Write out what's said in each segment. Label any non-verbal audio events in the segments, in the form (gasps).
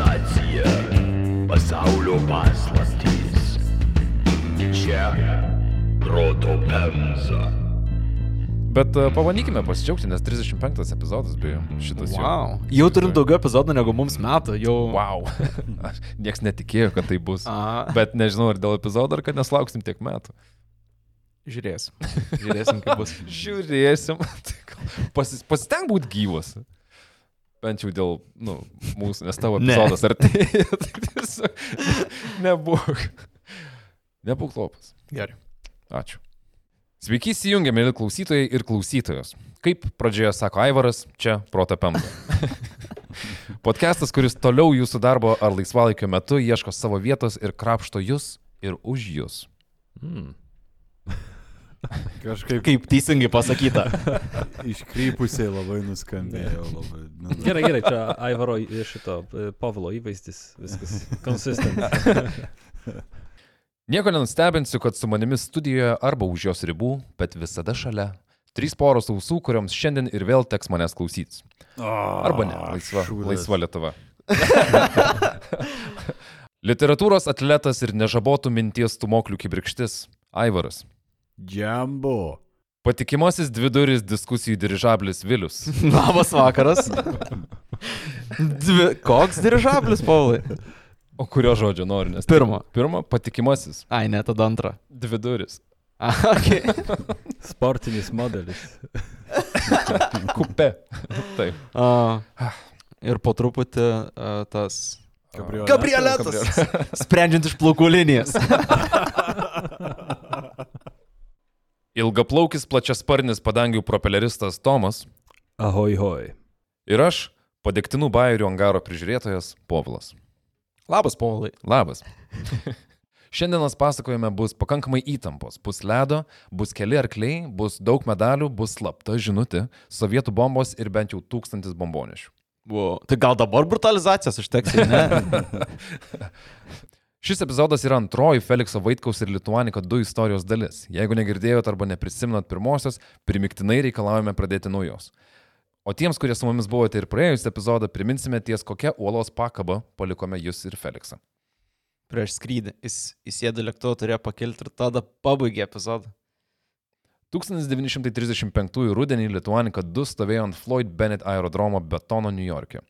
Civilizacija. Pasaulio paslaptys. Čia proto pemza. Bet uh, pabandykime pasidžiaugti, nes 35 epizodas beje šitas jau. Wow. Jau turim daugiau epizodų negu mums metų. Jau... Wow. (laughs) Aš- Niekas netikėjo, kad tai bus. A, Bet nežinau, ar dėl epizodo, ar kad neslauksim tiek metų. žiūrėsim. Žiūrėsim, kaip bus. (laughs) Žiūrėsim. (laughs) Pasis, pasiteng būti gyvas. Bent jau dėl, nu, mūsų, nes tavo epizodas artėja. (laughs) tai tiesiog Nebūk. Nebūk lopas. Gerai. Ačiū. Sveiki įsijungę, mėly klausytojai ir klausytojos. Kaip pradžioje sako Aivaras, čia protapemda. (laughs) Podcastas, kuris toliau jūsų darbo ar laisvalaikio metu ieško savo vietos ir krapšto jūs ir už jūs. Mm. Kažkaip Kaip teisingai pasakyta. (laughs) iškrypusiai labai nuskambėjo. Labai, nu, Gerai, gerai, čia Aivaro šito e, Povilo įvaizdis, viskas (laughs) consistent. (laughs) Nieko nenustebinsiu, kad su manimi studijoje arba už jos ribų, bet visada šalia. Trys poros ausų, kuriuoms šiandien ir vėl teks manęs klausytis. Arba ne, laisva, laisva Lietuva. Literatūros atletas ir nežabotų minties tumoklių kibirkštis - Aivaras. Džambo. Patikimasis dviduris diskusijų dirižablis Vilius. (laughs) Labas vakaras. Dvi... Koks dirižablis, Paulai? O kurio žodžio nori? Nes Pirmo. Pirma, patikimasis Ai, ne, tada antrą. dviduris. Okay. (laughs) Sportinis modelis. (laughs) Kupe. Taip. A, ir po truputį a, tas... Kabrioletas. Gabrieletas. Sprendžiant iš plaukų linijas. Ilgaplaukis plačiasparnis padangių propeleristas Tomas Ahoj, hoj. ir aš, padėktinų bairių angaro prižiūrėtojas Povilas. Labas, Paulai. Labas. (laughs) Šiandienos pasakojime bus pakankamai įtampos. Bus ledo, bus keli arkliai, bus daug medalių, bus slapta žinutė, sovietų bombos ir bent jau tūkstantis bombonešių. Wow. Tai gal dabar brutalizacijos užteks, ne? (laughs) Šis epizodas yra antroji Felikso Vaitkaus ir Lituanika 2 istorijos dalis. Jeigu negirdėjot arba neprisimenat pirmosios, primiktinai reikalaujame pradėti naujos. O tiems, kurie su mumis buvote ir praėjusią epizodą, priminsime ties kokią uolos pakabą palikome jūs ir Feliksą. Prieš skrydį. Jis įsėdo lėktuvo, turėjo pakilti ir tada pabaigė epizodą. 1935 rudenį Lituanika 2 stovėjo ant Floyd Bennett aerodromo betono New York'e.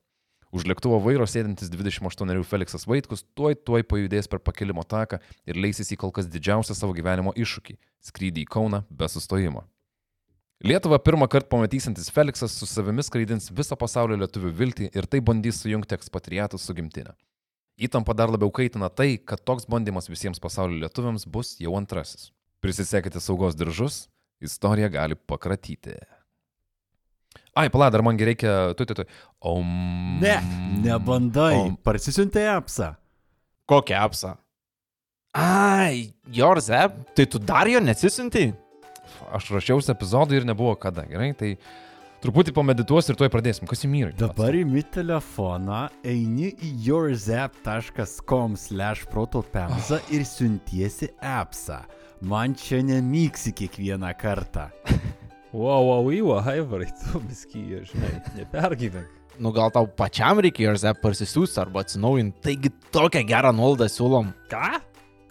Už lėktuvo vairo sėdintis 28 Feliksas Vaitkus tuoj tuoj pajudės per pakilimo taką ir leisis į kol kas didžiausią savo gyvenimo iššūkį - skrydį į Kauną be sustojimo. Lietuvą pirmą kartą pamatysantis Feliksas su savimi skraidins viso pasaulio lietuvių viltį ir tai bandys sujungti ekspatriatus su gimtinė. Įtampa dar labiau kaitina tai, kad toks bandymas visiems pasaulio lietuviams bus jau antrasis. Prisisekite saugos diržus, istorija gali pakratyti. Ai, pala, dar man reikia, tu, tu, tu. Om. Ne, nebandai. Om. Parsisiuntė apsa. Kokią apsą? Ai, yours app. Tai tu dar jo neatsisinti? Aš rašiausi epizodų ir nebuvo kada, gerai, tai truputį pamedituosiu ir tuoj pradėsim. Kas įmyrai? Dabar įmi telefoną, eini į yourzap.com slash protopemza ir siuntiesi apsa. Man čia nemyksi kiekvieną kartą. Wow, wow, wow, Aivarai, tu visky, žinai, nepergyvenk. Nu gal tau pačiam yours app parsisiųsti arba atsinaujinti. Taigi tokią gerą nuolaidą siūlom. Ką?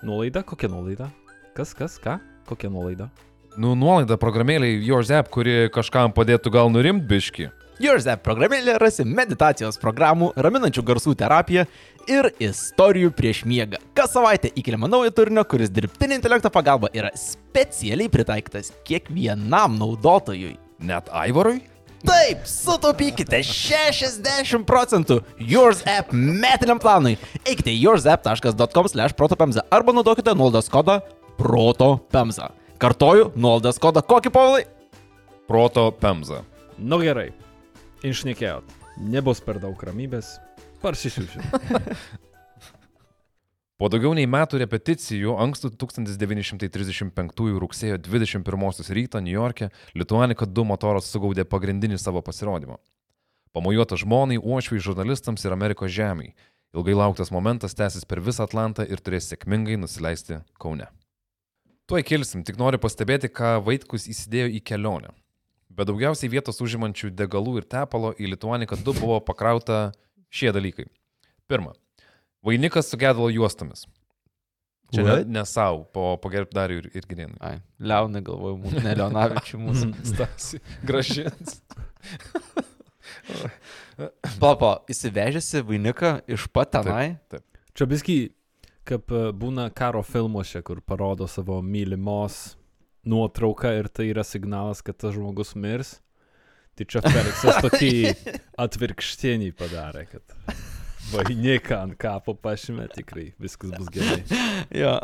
Nuolaida? Kokia nuolaida? Kas, kas, ką? Kokia nuolaida? Nu, nuolaida programėlė Yours App, kuri kažkam padėtų gal nurimt biški. Yours app programėlė rasi meditacijos programų, raminančių garsų terapiją ir istorijų prieš miegą. Kas savaitę įkeliama naujo turinio, kuris dirbtinio intelekto pagalba yra specialiai pritaikytas kiekvienam naudotojui. Net Aivarui? Taip, sutaupykite 60 procentų Yours App metiniam planui. Eikite į yoursapp.com/protopemza arba naudokite nuolaidos kodą protopemza. Kartoju, nuolaidos kodą kokį povilai? Proto Pemza. Nu gerai, išnekėjot. Nebus per daug ramybės. Parsisiųsiu. (laughs) Po daugiau nei metų repeticijų, ankstų 1935 rugsėjo 21 rytą New York'e Lituanika 2 motoras sugaudė pagrindinį savo pasirodymą. Pamojuota žmonai, uošviai, žurnalistams ir Amerikos žemiai. Ilgai lauktas momentas tęsis per visą Atlantą ir turės sėkmingai nusileisti Kaune. Tuoj kilsim, tik noriu pastebėti, ką Vaitkus įsidėjo į kelionę. Bet daugiausiai vietos užimančių degalų ir tepalo į Lituaniką 2 buvo pakrauta šie dalykai. Pirma. Vainikas su gedalo juostomis. Čia ne, What? ne savo, po pagerb dar ir, ir grinai. Ai, Leonai galvoju, (laughs) mūsų, ne Leonavičių mūsų. Stasi, gražins. Papa, įsivežėsi vainiką iš pat tenai. Čia biski, kaip e, būna karo filmuose, kur parodo savo mylimos nuotrauką ir tai yra signalas, kad tas žmogus mirs. Tai čia Feliksas tokį (laughs) atvirkštinį padarė, kad vainiką ant kapo pašymė, tikrai viskas bus gerai. Ja.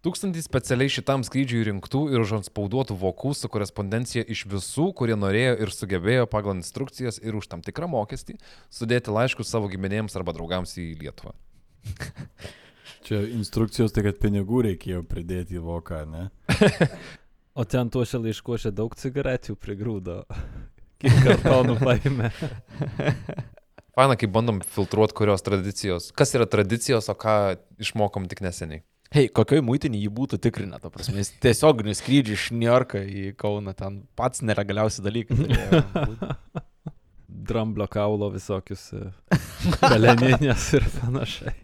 Tūkstantys specialiai šitam skrydžiui rinktų ir užanspauduotų vokų su korespondencija iš visų, kurie norėjo ir sugebėjo pagal instrukcijas ir už tam tikrą mokestį sudėti laiškus savo giminėms arba draugams į Lietuvą. (laughs) Čia instrukcijos, tai kad pinigų reikėjo pridėti į voką, ne? (laughs) O ten tuose laiškuose daug cigarečių prigrūdo. Kiek kartonų paėmė. (laughs) Faina, kai bandom filtruoti, kurios tradicijos, kas yra tradicijos, o ką išmokom tik neseniai. Hei, kokioj muitinį jį būtų tikrinę, ta prasme, jis tiesiog skrydžiai iš New Yorką į Kauną, ten pats dalykai. turėjo būt. Dramblio kaulo visokius e, (laughs) beleninės ir panašiai.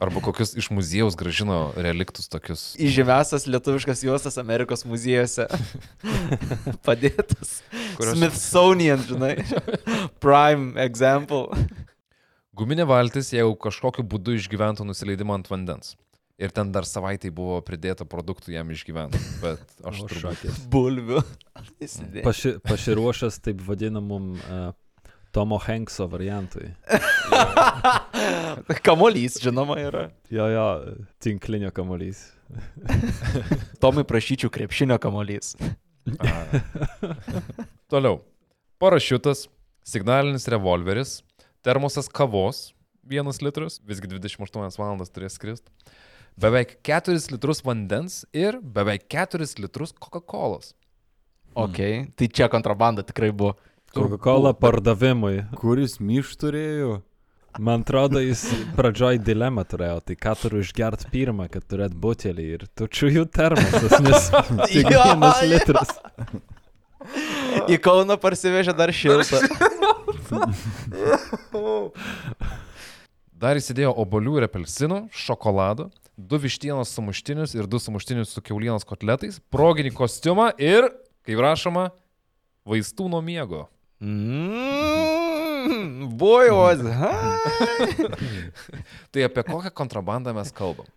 Arba kokius iš muziejaus gražino reliktus tokius. Įžymiausias lietuviškas juostas Amerikos muziejuose. (laughs) Padėtas. Kurios- Smithsonian, žinai. Prime example. Guminė valtis, jeigu kažkokiu būdu išgyventų nusileidimą ant vandens. Ir ten dar savaitai buvo pridėta produktų jam išgyventi. Bet aš (laughs) turbūt. šakės. Bulvių. Paši, pasiruošęs taip vadinamum uh, Tomo Hankso variantui. (laughs) Kamolys, žinoma, yra. Jo, jo, tinklinio kamuolys. (laughs) Tomai prašyčiau krepšinio kamolys. Toliau. Parašiutas, signalinis revolveris, termosas kavos, vienas litras, visgi 28 valandas turės skristi, beveik 4 litrus vandens ir beveik 4 litrus Coca-Cola. Ok, tai čia kontrabanda tikrai buvo. Coca-Cola pardavimui. Kuris myš turėjo? Man atrodo, jis pradžioj dilemą turėjo, tai ką turiu išgert pirmą, kad turėt butelį ir tučiųjų termosas, nes (laughs) tik vienas litras. Į Kauną parsivežė dar šiltą. Dar įsidėjo obolių ir apelsinų, šokolado, du vištienos sumuštinius ir du sumuštinius su keulienos kotletais, proginį kostiumą ir, kaip rašoma, vaistų nuo miego. Mm, boy was high. Tai apie kokią kontrabandą mes kalbam?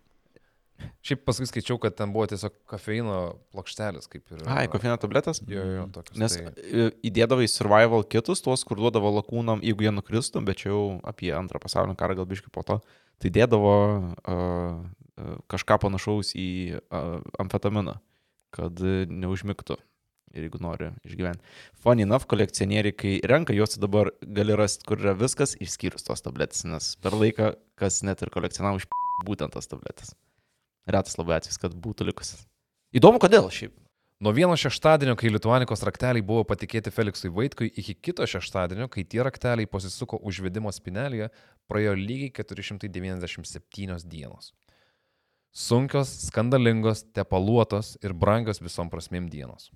Šiaip paskui skaičiau, kad ten buvo tiesiog kofeino plokštelis, kaip ir... Ai, kofeino tabletės? Jo, jo, tokius. Nes tai... e, įdėdavo į survival kitus, tuos, kur duodavo lakūnam, jeigu jie nukristų, bet čia jau apie antrą pasaulinį karą gal biškai po to, tai dėdavo uh, kažką panašaus į uh, amfetaminą, kad neužmigtų. Ir jeigu nori išgyventi. Funny enough, kolekcionieriai, kai renka juos, dabar gali rasti, kur yra viskas, išskyrus tos tabletės, nes per laiką, kas net ir kolekcionavo iš būtent tas tabletės. Retas labai atvejis, kad būtų likusias. Įdomu, kodėl šiaip. Nuo vieno šeštadienio, kai Lietuvanikos rakteliai buvo patikėti Feliksui Vaitkui, iki kito šeštadienio, kai tie rakteliai pasisuko užvedimo spinelėje, praėjo lygiai 497 dienos. Sunkios, skandalingos, tepaluotos ir brangios visom prasmėm dienos.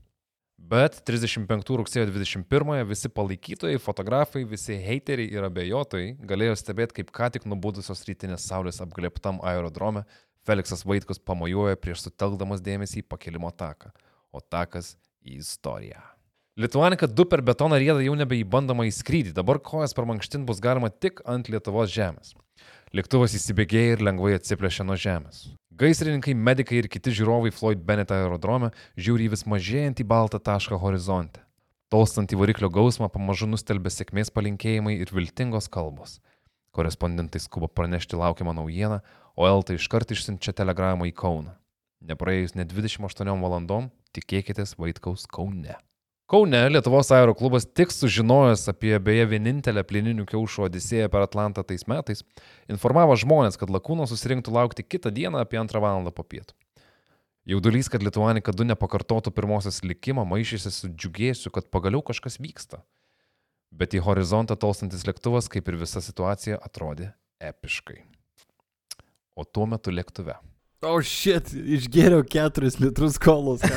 Bet 35 rugsėjo 21 visi palaikytojai, fotografai, visi heiteriai ir abejotojai galėjo stebėti, kaip ką tik nubudusios rytinės saulės apglėptam aerodrome Feliksas Vaitkus pamojuoja prieš sutelkdamas dėmesį į pakilimo taką, o takas į istoriją. Lietuvanika du per betoną rėda jau nebe į bandomą į skrydį, dabar kojas per mankštin bus galima tik ant Lietuvos žemės. Lėktuvas įsibėgėja ir lengvai atsiplėšia nuo žemės. Gaisrininkai, medikai ir kiti žiūrovai Floyd Bennett aerodrome žiūri į vis mažėjantį baltą tašką horizonte. Tolstantį variklio gausmą pamažu nustelbė sėkmės palinkėjimai ir viltingos kalbos. Korespondentai skuba pranešti laukiamą naujieną, o Elta iškart išsiunčia telegramą į Kauną. Nepraėjus net 28 valandom, tikėkitės Vaitkaus Kaune. Kaune Lietuvos aero klubas tik sužinojęs apie beje vienintelę plininių kiaušų odisėją per Atlantą tais metais, informavo žmonės, kad lakūnas susirinktų laukti kitą dieną apie antrą valandą po pietų. Jaudulys, kad Lietuvanika 2 nepakartotų pirmosios likimą, maišėsi su džiugėsiu, kad pagaliau kažkas vyksta. Bet į horizontą tolstantis lėktuvas, kaip ir visa situacija, atrodė epiškai. O tuo metu lėktuve. O oh, šit, išgėriau keturis litrus kolos. (laughs)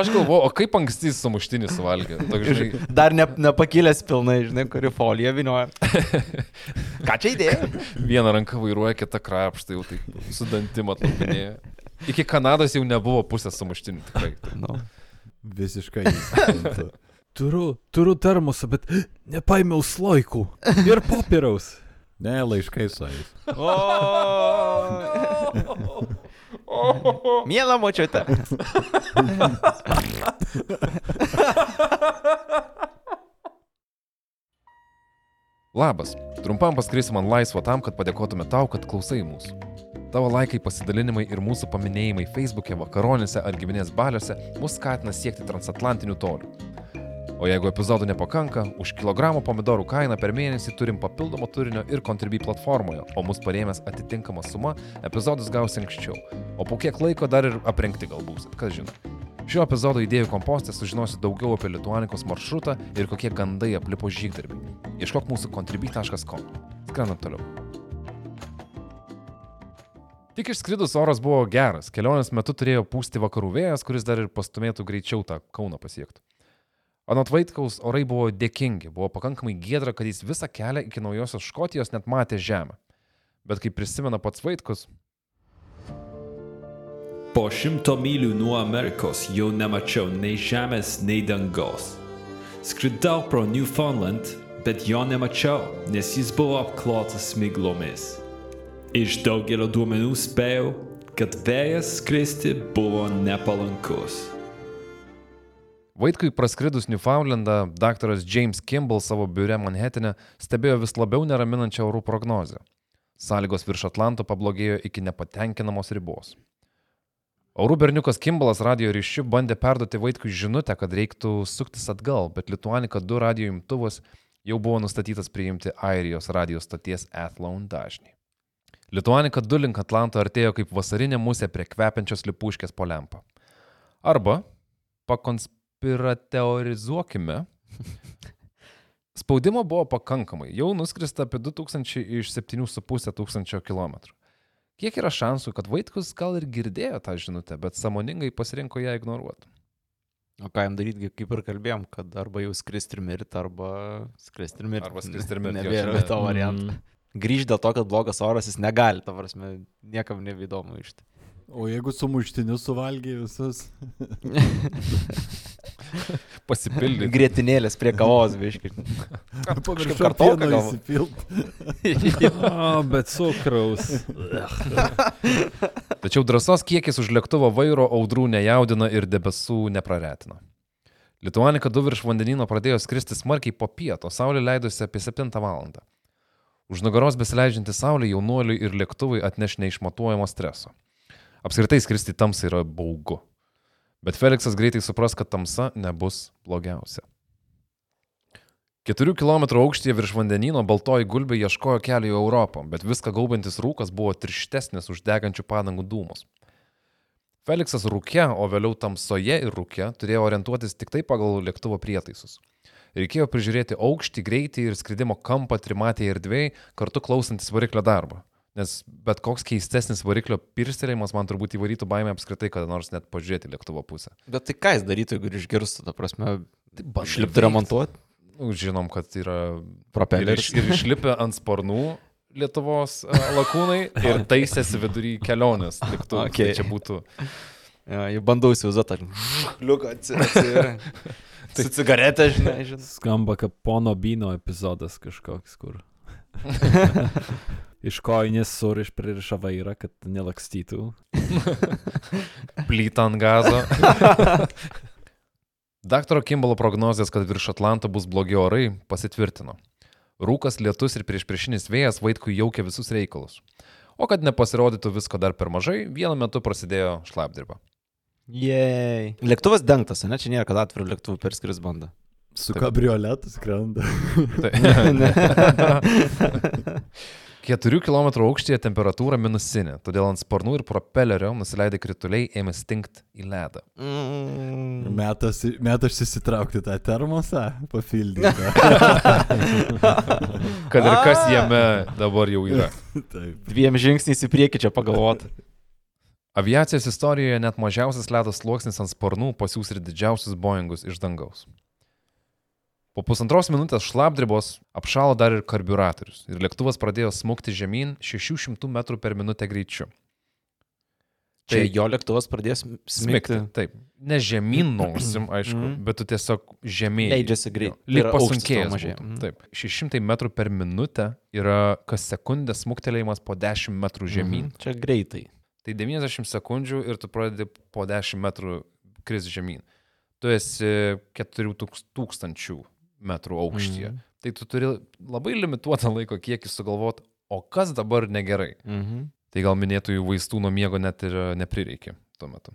Aš galvoju, o kaip anksti jis sumuštinį suvalgė? Toks, žinai, Dar ne, nepakilęs pilnai, žinai, kuri folija vinioja. (laughs) Ką čia įdėjo? Viena ranka vairuoja, kita krapštai jau taip su dantim atlapinėja. Iki Kanados jau nebuvo pusės sumuštinių tikrai. Nu. Visiškai. (laughs) Turiu, turiu termosą, bet nepaėmiau sloikų ir popieriaus. Ne, laiškai su jais. (laughs) Mėla močiute. (laughs) Labas. Trumpam paskrisim ant laisvo tam, kad padėkotume tau, kad klausai mūsų. Tavo laikai, pasidalinimai ir mūsų paminėjimai Facebook'e, vakaronėse ar giminės baliuose mus skatina siekti transatlantinių tolių. O jeigu epizodų nepakanka, už kilogramą pomidorų kainą per mėnesį turim papildomo turinio ir Contribui platformoje, o mus parėmęs atitinkama suma, epizodus gausi anksčiau. O po kiek laiko dar ir aprengti galbūt, kas žino. Šio epizodo idėjų kompostė sužinosi daugiau apie Lietuanikos maršrutą ir kokie gandai aplipo žygdarbį. Ieškok mūsų contribui.com. Skrendam toliau. Tik išskridus oras buvo geras, kelionės metu turėjo pūsti vakarų vėjas, kuris dar ir pastumėtų greičiau tą Kauną pasiektų. Anot Vaitkaus orai buvo dėkingi, buvo pakankamai giedra, kad jis visą kelią iki naujosios Škotijos net matė žemę. Bet kaip prisimena pats Vaitkus, Po šimto mylių nuo Amerikos jau nemačiau nei žemės, nei dangaus. Skridau pro Newfoundland, bet jo nemačiau, nes jis buvo apklotas miglomis. Iš daugelio duomenų spėjau, kad vėjas skristi buvo nepalankus. Vaitkui praskridus Newfoundlandą, daktaras James Kimball savo biure Manhattan'e stebėjo vis labiau neraminančią orų prognozę. Sąlygos virš Atlanto pablogėjo iki nepatenkinamos ribos. Orų berniukas Kimbalas radio ryšiu bandė perduoti Vaitkui žinutę, kad reiktų suktis atgal, bet Lituanika 2 radio imtuvas jau buvo nustatytas priimti Airijos radio stoties Athlone dažnį. Lituanika 2 link Atlanto artėjo kaip vasarinė musė prie kvepiančios lipuškės po lempą. Arba pakonspirateorizuokime. Spaudimo buvo pakankamai, jau nuskrista apie 2000 iš 7,5 tūkstančio kilometrų. Kiek yra šansų, kad Vaitkus gal ir girdėjo tą žinutę, bet samoningai pasirinko ją ignoruoti? O ką jam daryti, kaip ir kalbėjom, kad arba jau skristi ir mirti, arba skristi ir mirti. Arba skristi ir mirti, Nebėra to varianto. Mm. Grįžti dėl to, kad blogas oras jis negali, ta prasme, niekam nevydomu iš tai. O jeigu sumuštinius suvalgiai visus. (laughs) Pasipildyti. Grėtinėlės prie kavos, biškai. Pamiršau kartoką pieno gal. įsipilt. (laughs) O, bet cukraus. Tačiau drąsos kiekis už lėktuvo vairo audrų nejaudina ir debesų nepraretina. Lituanika 2 virš vandenino pradėjo skristi smarkiai po pieto, saulė leidosi apie 7 val. Už nugaros besileidžianti saulė jaunuoliui ir lėktuvui atneš neišmatuojamo streso. Apskritai skristi tamsai yra baugu. Bet Felixas greitai supras, kad tamsa nebus blogiausia. 4 km aukštyje virš vandenino baltoji gulbė ieškojo kelio į Europą, bet viską gaubantis rūkas buvo tirštesnis už degančių padangų dūmus. Felixas rūke, o vėliau tamsoje ir rūke turėjo orientuotis tik tai pagal lėktuvo prietaisus. Reikėjo prižiūrėti aukštį, greitį ir skridimo kampą trimatėje erdvėje, kartu klausantis variklio darbo. Nes bet koks keistesnis variklio pirstelėjimas man turbūt įvarytų baimę apskritai, kada nors net pažiūrėti lėktuvo pusę. Bet tai ką jis darytų, jeigu išgirstų, ta prasme, bando išlipti remontuoti? Nu, Žinom, kad yra ir, Propeleris. iš, ir išlipę ant sparnų Lietuvos a, lakūnai ir (laughs) taisėsi vidury kelionės. lėktuvo. Okay. Tai čia būtų. Ja, jau bandau įsivaizduoti, ar liuka atsiveria. (laughs) Su cigaretė, žinai, žinai. Skamba kaip pono Bino epizodas kažkoks, kur. (laughs) Iš kojinės suriš pririša vairą, kad nelakstytų. (laughs) Plyta ant gazo. (laughs) Daktaro Kimbalo prognozijas, kad virš Atlanto bus blogi orai, pasitvirtino. Rūkas, lietus ir priešpriešinis vėjas vaikui jaukia visus reikalus. O kad nepasirodytų visko dar per mažai, vienu metu prasidėjo šlapdirba. Jei. Lėktuvas dengtas, ne? Čia nėra, kad atvirų lėktuvų perskris banda. Su kabrioletu skrenda. Tai, (laughs) 4 km aukštyje temperatūra minusinė, todėl ant sparnų ir propelerio nusileidę krituliai ėmė stinkt į ledą. Mm. Metas, metas įsitraukti tą termosą, papildyti. (laughs) Kad ir kas jame dabar jau yra. (laughs) Taip. Dviem žingsniais į priekį čia pagalvoti. Aviacijos istorijoje net mažiausias ledo sluoksnis ant sparnų pasiūs ir didžiausius Boeingus iš dangaus. Po pusantros minutės šlapdribos apšalo dar ir karburatorius ir lėktuvas pradėjo smukti žemyn 600 m per minutę greičiu. Čia Tai- jo lėktuvas pradės Smigti. smigti. Taip. Ne žemyn nosim, (clears throat) aišku, Mhm. bet tu tiesiog žemyn. Leidžiasi greit. Tai Lyg aukštis pasunkėjęs. būtum. Mhm. Taip. 600 m per minutę yra kas sekundė smuktelėjimas po 10 m žemyn. Mhm. Čia greitai. Tai 90 sekundžių ir tu pradedi po 10 metrų kris žemyn. Tu esi 4000 metrų aukštyje. Mhm. Tai tu turi labai limituotą laiko kiekį sugalvoti, o kas dabar negerai. Mhm. Tai gal minėtųjų vaistų nuo miego net ir e, neprireikė tuo metu.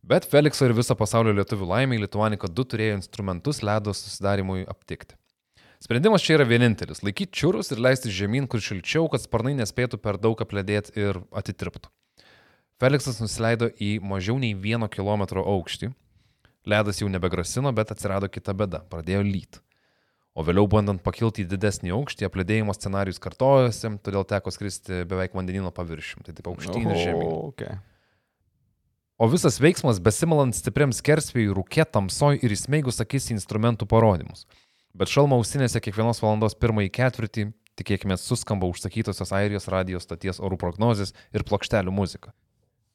Bet Felikso ir viso pasaulio lietuvių laimiai Lituanika 2 turėjo instrumentus ledo susidarimui aptikti. Sprendimas čia yra vienintelis - laikyti čiūrus ir leisti žemyn, kur šilčiau, kad sparnai nespėtų per daug apledėti ir atitirptų. Feliksas nusileido į mažiau nei vieno kilometro aukštį. Ledas jau nebegrasino, bet atsirado kita bėda - pradėjo lyt. O vėliau bandant pakilti į didesnį aukštį, apledėjimo scenarius kartojosi, todėl teko skristi beveik vandenino paviršium, tai taip aukštyn ir žemyn. O, okay. O visas veiksmas besimalant stipriam skersvėjui, rūkė, tamsoj ir įsmeigus akis į instrumentų parodymus. Bet šalmo ausinėse kiekvienos valandos pirmąjį ketvirtį, tikėkime, suskamba užsakytosios Airijos radijos stoties orų prognozės ir plokštelių muzika.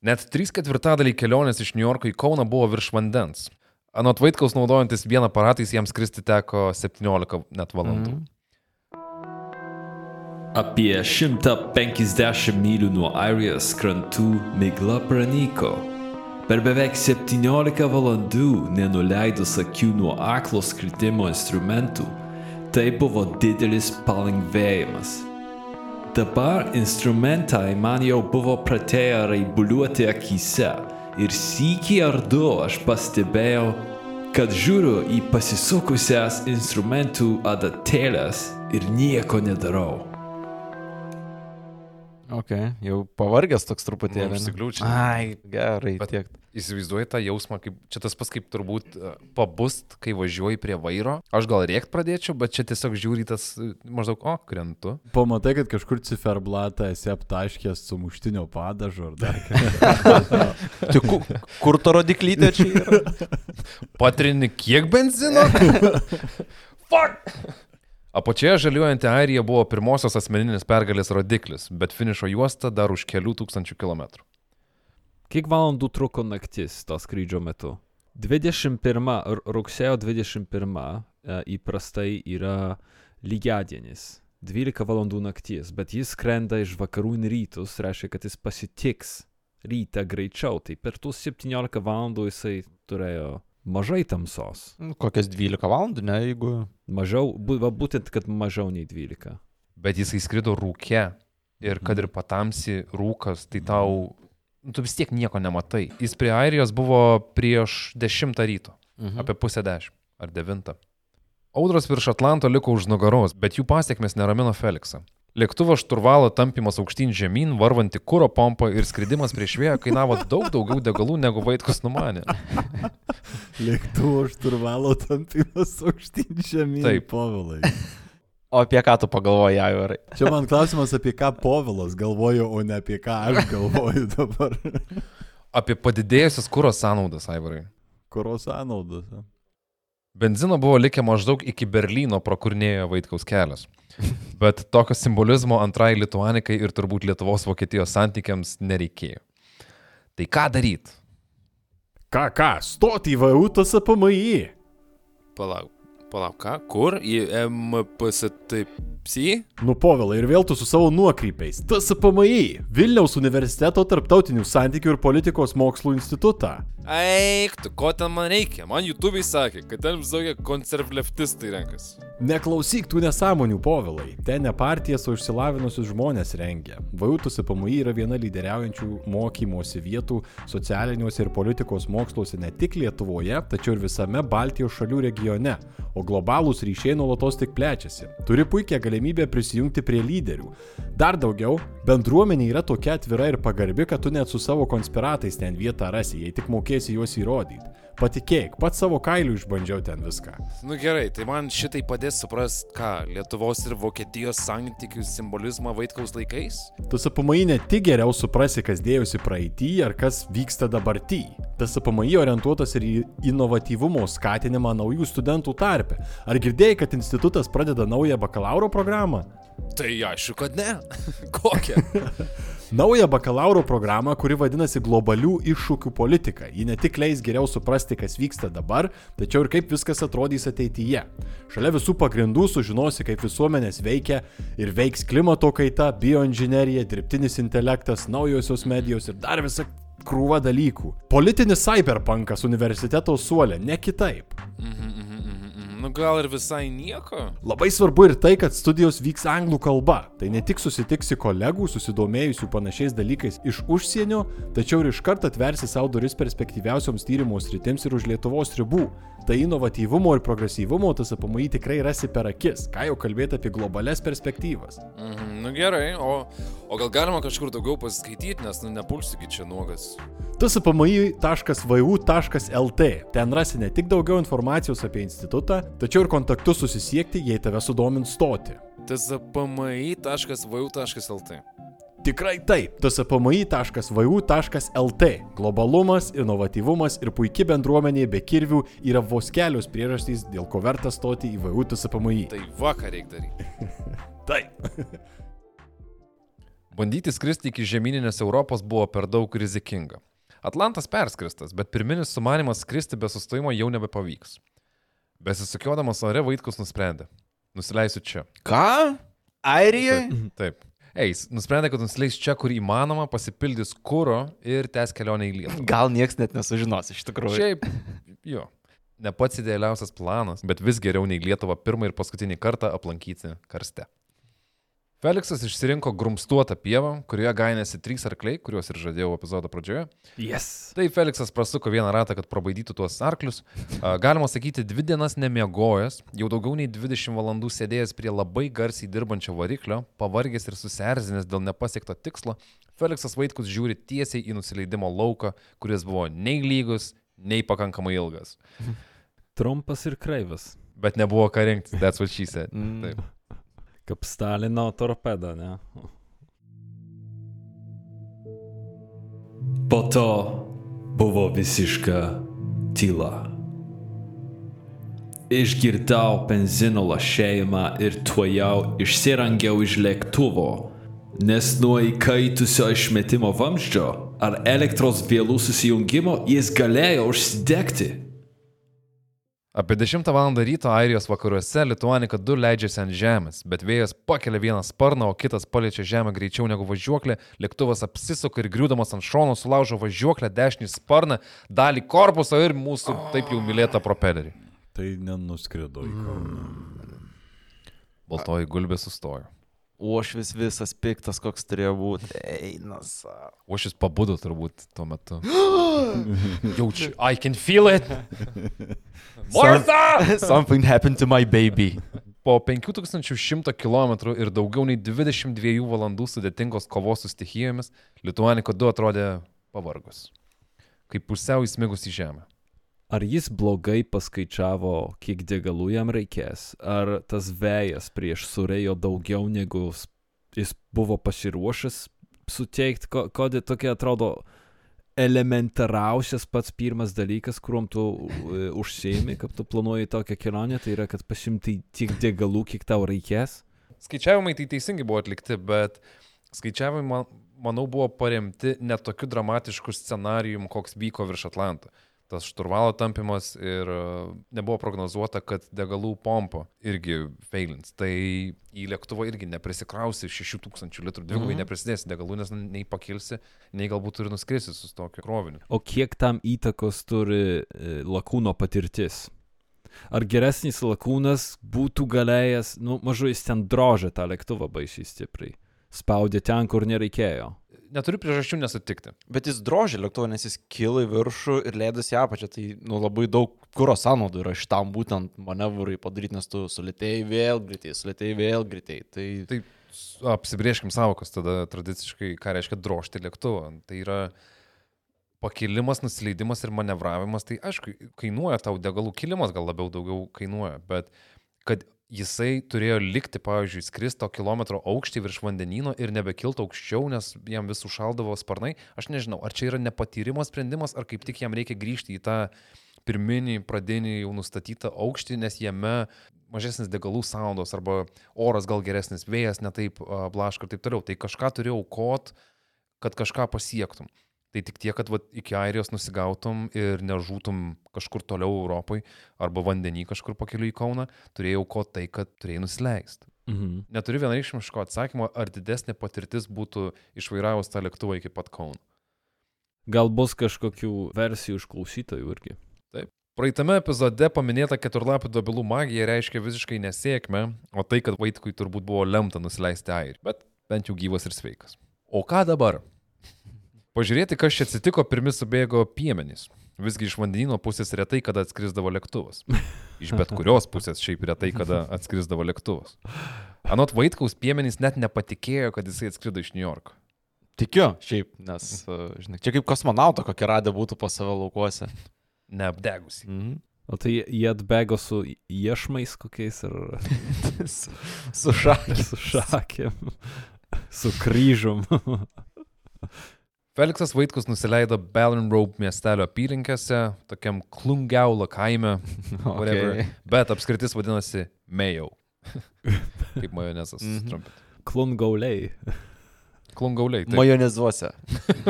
Net 3 ketvirtadaliai kelionės iš New Yorko į Kauną buvo virš vandens. Anot Vaitkaus naudojantis vieną aparatais jam skristi teko 17 net valandų. Mhm. Apie 150 mylių nuo Airijos krantų migla pranyko. Per beveik 17 valandų nenuleidus akių nuo aklo skritimo instrumentų, tai buvo didelis palengvėjimas. Dabar instrumentai man jau buvo pradėję raibuliuoti akise ir sykį ar du aš pastebėjau, kad žiūriu į pasisukusias instrumentų adatėlės ir nieko nedarau. Ok, jau pavargęs toks truputėlį. Nu, ne? užsikliūčinai. Ai, gerai, Bet- tiek. Įsivaizduoji tą jausmą, kaip čia tas pas kaip turbūt e, pabust, kai važiuoji prie vairo. Aš gal rėkt pradėčiau, bet čia tiesiog žiūri tas e, maždaug, o, krentu. Pamatai, kad kažkur ciferblatą esi aptaškęs su muštinio padažu ar dar (laughs) kažką. Tai ku, kur to rodiklytė čia yra? Patrini kiek benzino? (laughs) Fuck! Apačioje žaliuojanti Airija buvo pirmosios asmeninės pergalės rodiklis, bet finišo juosta dar už kelių tūkstančių kilometrų. Kiek valandų truko naktis to skrydžio metu? 21 r- rugsėjo 21 e, įprastai yra lygiadienis. 12 valandų nakties, bet jis skrenda iš vakarų į rytus, reiškia, kad jis pasitiks rytą greičiau. Tai per tuos 17 valandų jisai turėjo mažai tamsos. Nu, Kokias 12 valandų, ne, jeigu... Mažiau, va, būtent, kad mažiau nei 12. Bet jisai skrido rūke ir kad ir patamsi rūkas, tai tau, nu, tu vis tiek nieko nematai. Jis prie Airijos buvo prieš 10 ryto. Mhm. Apie pusę dešimt ar devintą. Audros virš Atlanto liko už nugaros, bet jų pasiekmes neramino Feliksą. Lėktuvo šturvalo tampimas aukštyn žemyn, varvanti kūro pompą ir skridimas prieš vėją kainavo daug daugiau degalų, negu Vaitkus numanė. (laughs) Lėktuvo šturvalo tampimas aukštyn žemyn. Taip. Povilai. O apie ką tu pagalvoji, Aivarai? Čia man klausimas, apie ką Povilas galvoja, o ne apie ką aš galvoju dabar. Apie padidėjusias kūro sąnaudas, Aivarai. Kuros sąnaudos. a? Benzino buvo likę maždaug iki Berlyno, pro kur nėjo Vaitkaus kelias. Bet tokio simbolizmo antrai Lietuanikai ir turbūt Lietuvos-Vokietijos santykiams nereikėjo. Tai ką daryti? Ką, ką, stoti į VU TSPMI. Palauk, palauk, ką? Kur? Į MPSTPSI? Nu, Povilai, ir vėl tu su savo nuokrypiais. TSPMI, Vilniaus universiteto tarptautinių santykių ir politikos mokslų institutą. Eik, tu ko ten man reikia? Man YouTube'ai sakė, kad ten visokie konservleftistai renkasi. Neklausyk tų nesąmonių, povilai. Ten ne partijas, o išsilavinusius žmonės rengia. VAUTUS PMI yra viena lyderiaujančių mokymosi vietų socialiniuose ir politikos moksluose ne tik Lietuvoje, tačiau ir visame Baltijos šalių regione, o globalūs ryšiai nuolatos tik plečiasi. Turi puikią galimybę prisijungti prie lyderių. Dar daugiau, bendruomenė yra tokia atvira ir pagarbi, kad tu net su savo konspiratais ten vietą rasi, jei tik mokėsi juos įrodyti. Patikėk, pats savo kailiu išbandžiau ten viską. Nu gerai, tai man šitai padės suprasti, ką Lietuvos ir Vokietijos santykių simbolizmą Vaitkaus laikais? Tu SPMI ne tik geriau suprasi, kas dėjosi praeitį ar kas vyksta dabartį. Tas SPMI orientuotas ir į inovatyvumo skatinimą naujų studentų tarpe. Ar girdėjai, kad institutas pradeda naują bakalauro programą? Tai aišku, kad ne. (laughs) Kokią? (laughs) Naują bakalauro programą, kuri vadinasi globalių iššūkių politika. Ji ne tik leis geriau suprasti, kas vyksta dabar, tačiau ir kaip viskas atrodys ateityje. Šalia visų pagrindų sužinosi, kaip visuomenės veikia ir veiks klimato kaita, bioinžinerija, dirbtinis intelektas, naujosios medijos ir dar visa krūva dalykų. Politinis cyberpunkas universiteto suolė, ne kitaip. Mhm, mhm. Nu gal ir visai nieko? Labai svarbu ir tai, kad studijos vyks anglų kalba. Tai ne tik susitiksi kolegų susidomėjusių panašiais dalykais iš užsienio, tačiau ir iškart atversi savo duris perspektyviausioms tyrimo sritims ir už Lietuvos ribų. Tai inovatyvumo ir progresyvumo tas apamai tikrai rasi per akis, ką jau kalbėti apie globales perspektyvas. Mhm, nu gerai, o, o gal galima kažkur daugiau pasiskaityti, nes nu nepulsigi čia nuogas. tsapamai.vu.lt. Ten rasi ne tik daugiau informacijos apie institutą, tačiau ir kontaktus susisiekti, jei tave sudomins stoti. tsapmi.vu.lt Tikrai taip, tsapmi.vu.lt. Globalumas, inovatyvumas ir puikia bendruomenė be kirvių yra vos kelios priežastys, dėl ko verta stoti į VU tsapmi. Tai vakar reikia daryti. (laughs) Taip. (laughs) Bandyti skristi iki žemyninės Europos buvo per daug rizikinga. Atlantas perskristas, bet pirminis sumanimas skristi be sustojimo jau nebepavyks. Besisukiodamas ore Vaitkus nusprendė. Nusileisiu čia. Ką? Airijoje? Taip. Eis, nusprendė, kad nusileis čia, kur įmanoma, pasipildys kūro ir tęs kelionę į Lietuvą. Gal niekas net nesužinos iš tikrųjų. Šiaip, jo. Ne pats idealiausias planas, bet vis geriau nei Lietuvą pirmą ir paskutinį kartą aplankyti karste. Feliksas išsirinko grumstuotą pievą, kurioje gainėsi trys arkliai, kuriuos ir žadėjau epizodo pradžioje. Yes. Tai Feliksas prasuko vieną ratą, kad prabaidytų tuos arklius. Galima sakyti, dvi dienas nemiegojęs, jau daugiau nei 20 valandų sėdėjęs prie labai garsiai dirbančio variklio, pavargęs ir susierzinęs dėl nepasiekto tikslo, Feliksas Vaitkus žiūri tiesiai į nusileidimo lauką, kuris buvo nei lygus, nei pakankamai ilgas. Trumpas ir kreivas. Bet nebuvo ką rinktis, that's what she said. Mm. Taip. Kaip Stalino torpeda, ne? Po to buvo visiška tyla. Išgirdau benzino lašėjimą ir tuojau išsirangiau iš lėktuvo, nes nuo įkaitusio išmetimo vamzdžio ar elektros vėlų susijungimo jis galėjo užsidegti. Apie 10 val. ryto Airijos vakaruose Lituanika 2 leidžiasi ant žemės, bet vėjas pakelia vieną sparną, o kitas paliečia žemę greičiau negu važiuoklė, lėktuvas apsisuka ir griūdamas ant šono sulaužo važiuoklę, dešinį sparną, dalį korpuso ir mūsų taip jau mylėtą propelerį. Tai nenuskrido į Kauną. Baltoji gulbė sustojo. O aš vis visas piktas, koks turėjo būti. Eina savo. O šis pabudo turbūt tuo metu. (gasps) Jaučiu. I can feel it. (laughs) Martha! (laughs) Something happened to my baby. Po 5100 km ir daugiau nei 22 valandų sudėtingos kovos su stichijomis, Lituaniko 2 atrodė pavargus. Kaip pusiau įsmigus į žemę. Ar jis blogai paskaičiavo, kiek degalų jam reikės? Ar tas vėjas prieš surėjo daugiau negu jis buvo pasiruošęs suteikti? Ko- Kodėl tokia atrodo elementariausias pats pirmas dalykas, kuriuom tu e, užsiemi, kad tu planuoji tokią kelionę, tai yra, kad pasimti tiek degalų, kiek tau reikės? Skaičiavimai tai teisingai buvo atlikti, bet skaičiavimai, man- manau, buvo paremti ne tokiu dramatišku scenarijum, koks vyko virš Atlanto. Tas šturvalo tampimas ir e, nebuvo prognozuota, kad degalų pompa irgi failins. Tai į lėktuvą irgi neprisikrausi 6000 litrų, dvigubai Mhm. neprisidėsi degalų, nes nei pakilsi, nei galbūt ir nuskrisi su tokiu kroviniu. O kiek tam įtakos turi e, lakūno patirtis? Ar geresnis lakūnas būtų galėjęs, nu, mažu jis ten drožė tą lėktuvą baisiai stipriai. Spaudė ten, kur nereikėjo. Neturiu priežasčių nesutikti. Bet jis drožė lėktuvą, nes jis kilo į viršų ir leidosi į apačią. Tai nu, labai daug kuro sąnaudų yra šitam būtent manevrui padaryti, nes tu sulėtėjai vėl greitai, sulėtėjai vėl greitai. Tai, Tai apsibrieškim savokas tada tradiciškai, ką reiškia drožti lėktuvą. Tai yra pakilimas, nusileidimas ir manevravimas. Tai aišku, kainuoja tau degalų kilimas, gal labiau daugiau kainuoja, bet kad jisai turėjo likti, pavyzdžiui, skristo kilometro aukštį virš vandenino ir nebekilti aukščiau, nes jam vis užšaldavo sparnai, aš nežinau, ar čia yra nepatyrimo sprendimas, ar kaip tik jam reikia grįžti į tą pirminį, pradinį jau nustatytą aukštį, nes jame mažesnis degalų sąnaudos arba oras gal geresnis, vėjas netaip a, blaško ir taip toliau. Tai kažką turėjau aukot, kad kažką pasiektum. Tai tik tiek, kad vat, iki Airijos nusigautum ir nežūtum kažkur toliau Europai arba vandenį kažkur pakeliu į Kauną, turėjau ko tai, kad turėjai nusileisti. Mhm. Neturiu vienareikšmiško atsakymo, ar didesnė patirtis būtų išvairavus tą lėktuvą iki pat Kauno. Gal bus kažkokių versijų iš klausytojų irgi. Praeitame epizode paminėta keturlapių dobilų magija reiškia visiškai nesėkmę, o tai, kad Vaitkui turbūt buvo lemta nusileisti airiui, bet bent jau gyvas ir sveikas. O ką dabar? Pažiūrėti, kas čia atsitiko, pirmi subėgo piemenys. Visgi iš vandenino pusės retai kada atskrisdavo lėktuvas. Iš bet kurios pusės šiaip retai kada atskrisdavo lėktuvas. Anot Vaitkaus piemenys net nepatikėjo, kad jisai atskrido iš New Yorko. tikiu, šiaip, nes, uh, žinai, čia kaip kosmonauto kokią radę būtų po savo laukuose. Neapdegusi. Mhm. O tai jie atbėgo su iešmais kokiais ar (laughs) su, su šakė. su šakėm, su kryžum. Feliksas Vaitkus nusileido Bellin Rope miestelio apylinkėse, tokiam Klungiaulo kaime, (laughs) whatever. Okay. bet apskritis vadinasi Mayo. (laughs) Kaip majonezas. Mm -hmm. Klungauliai. Klungauliai. Tai Majonezuose.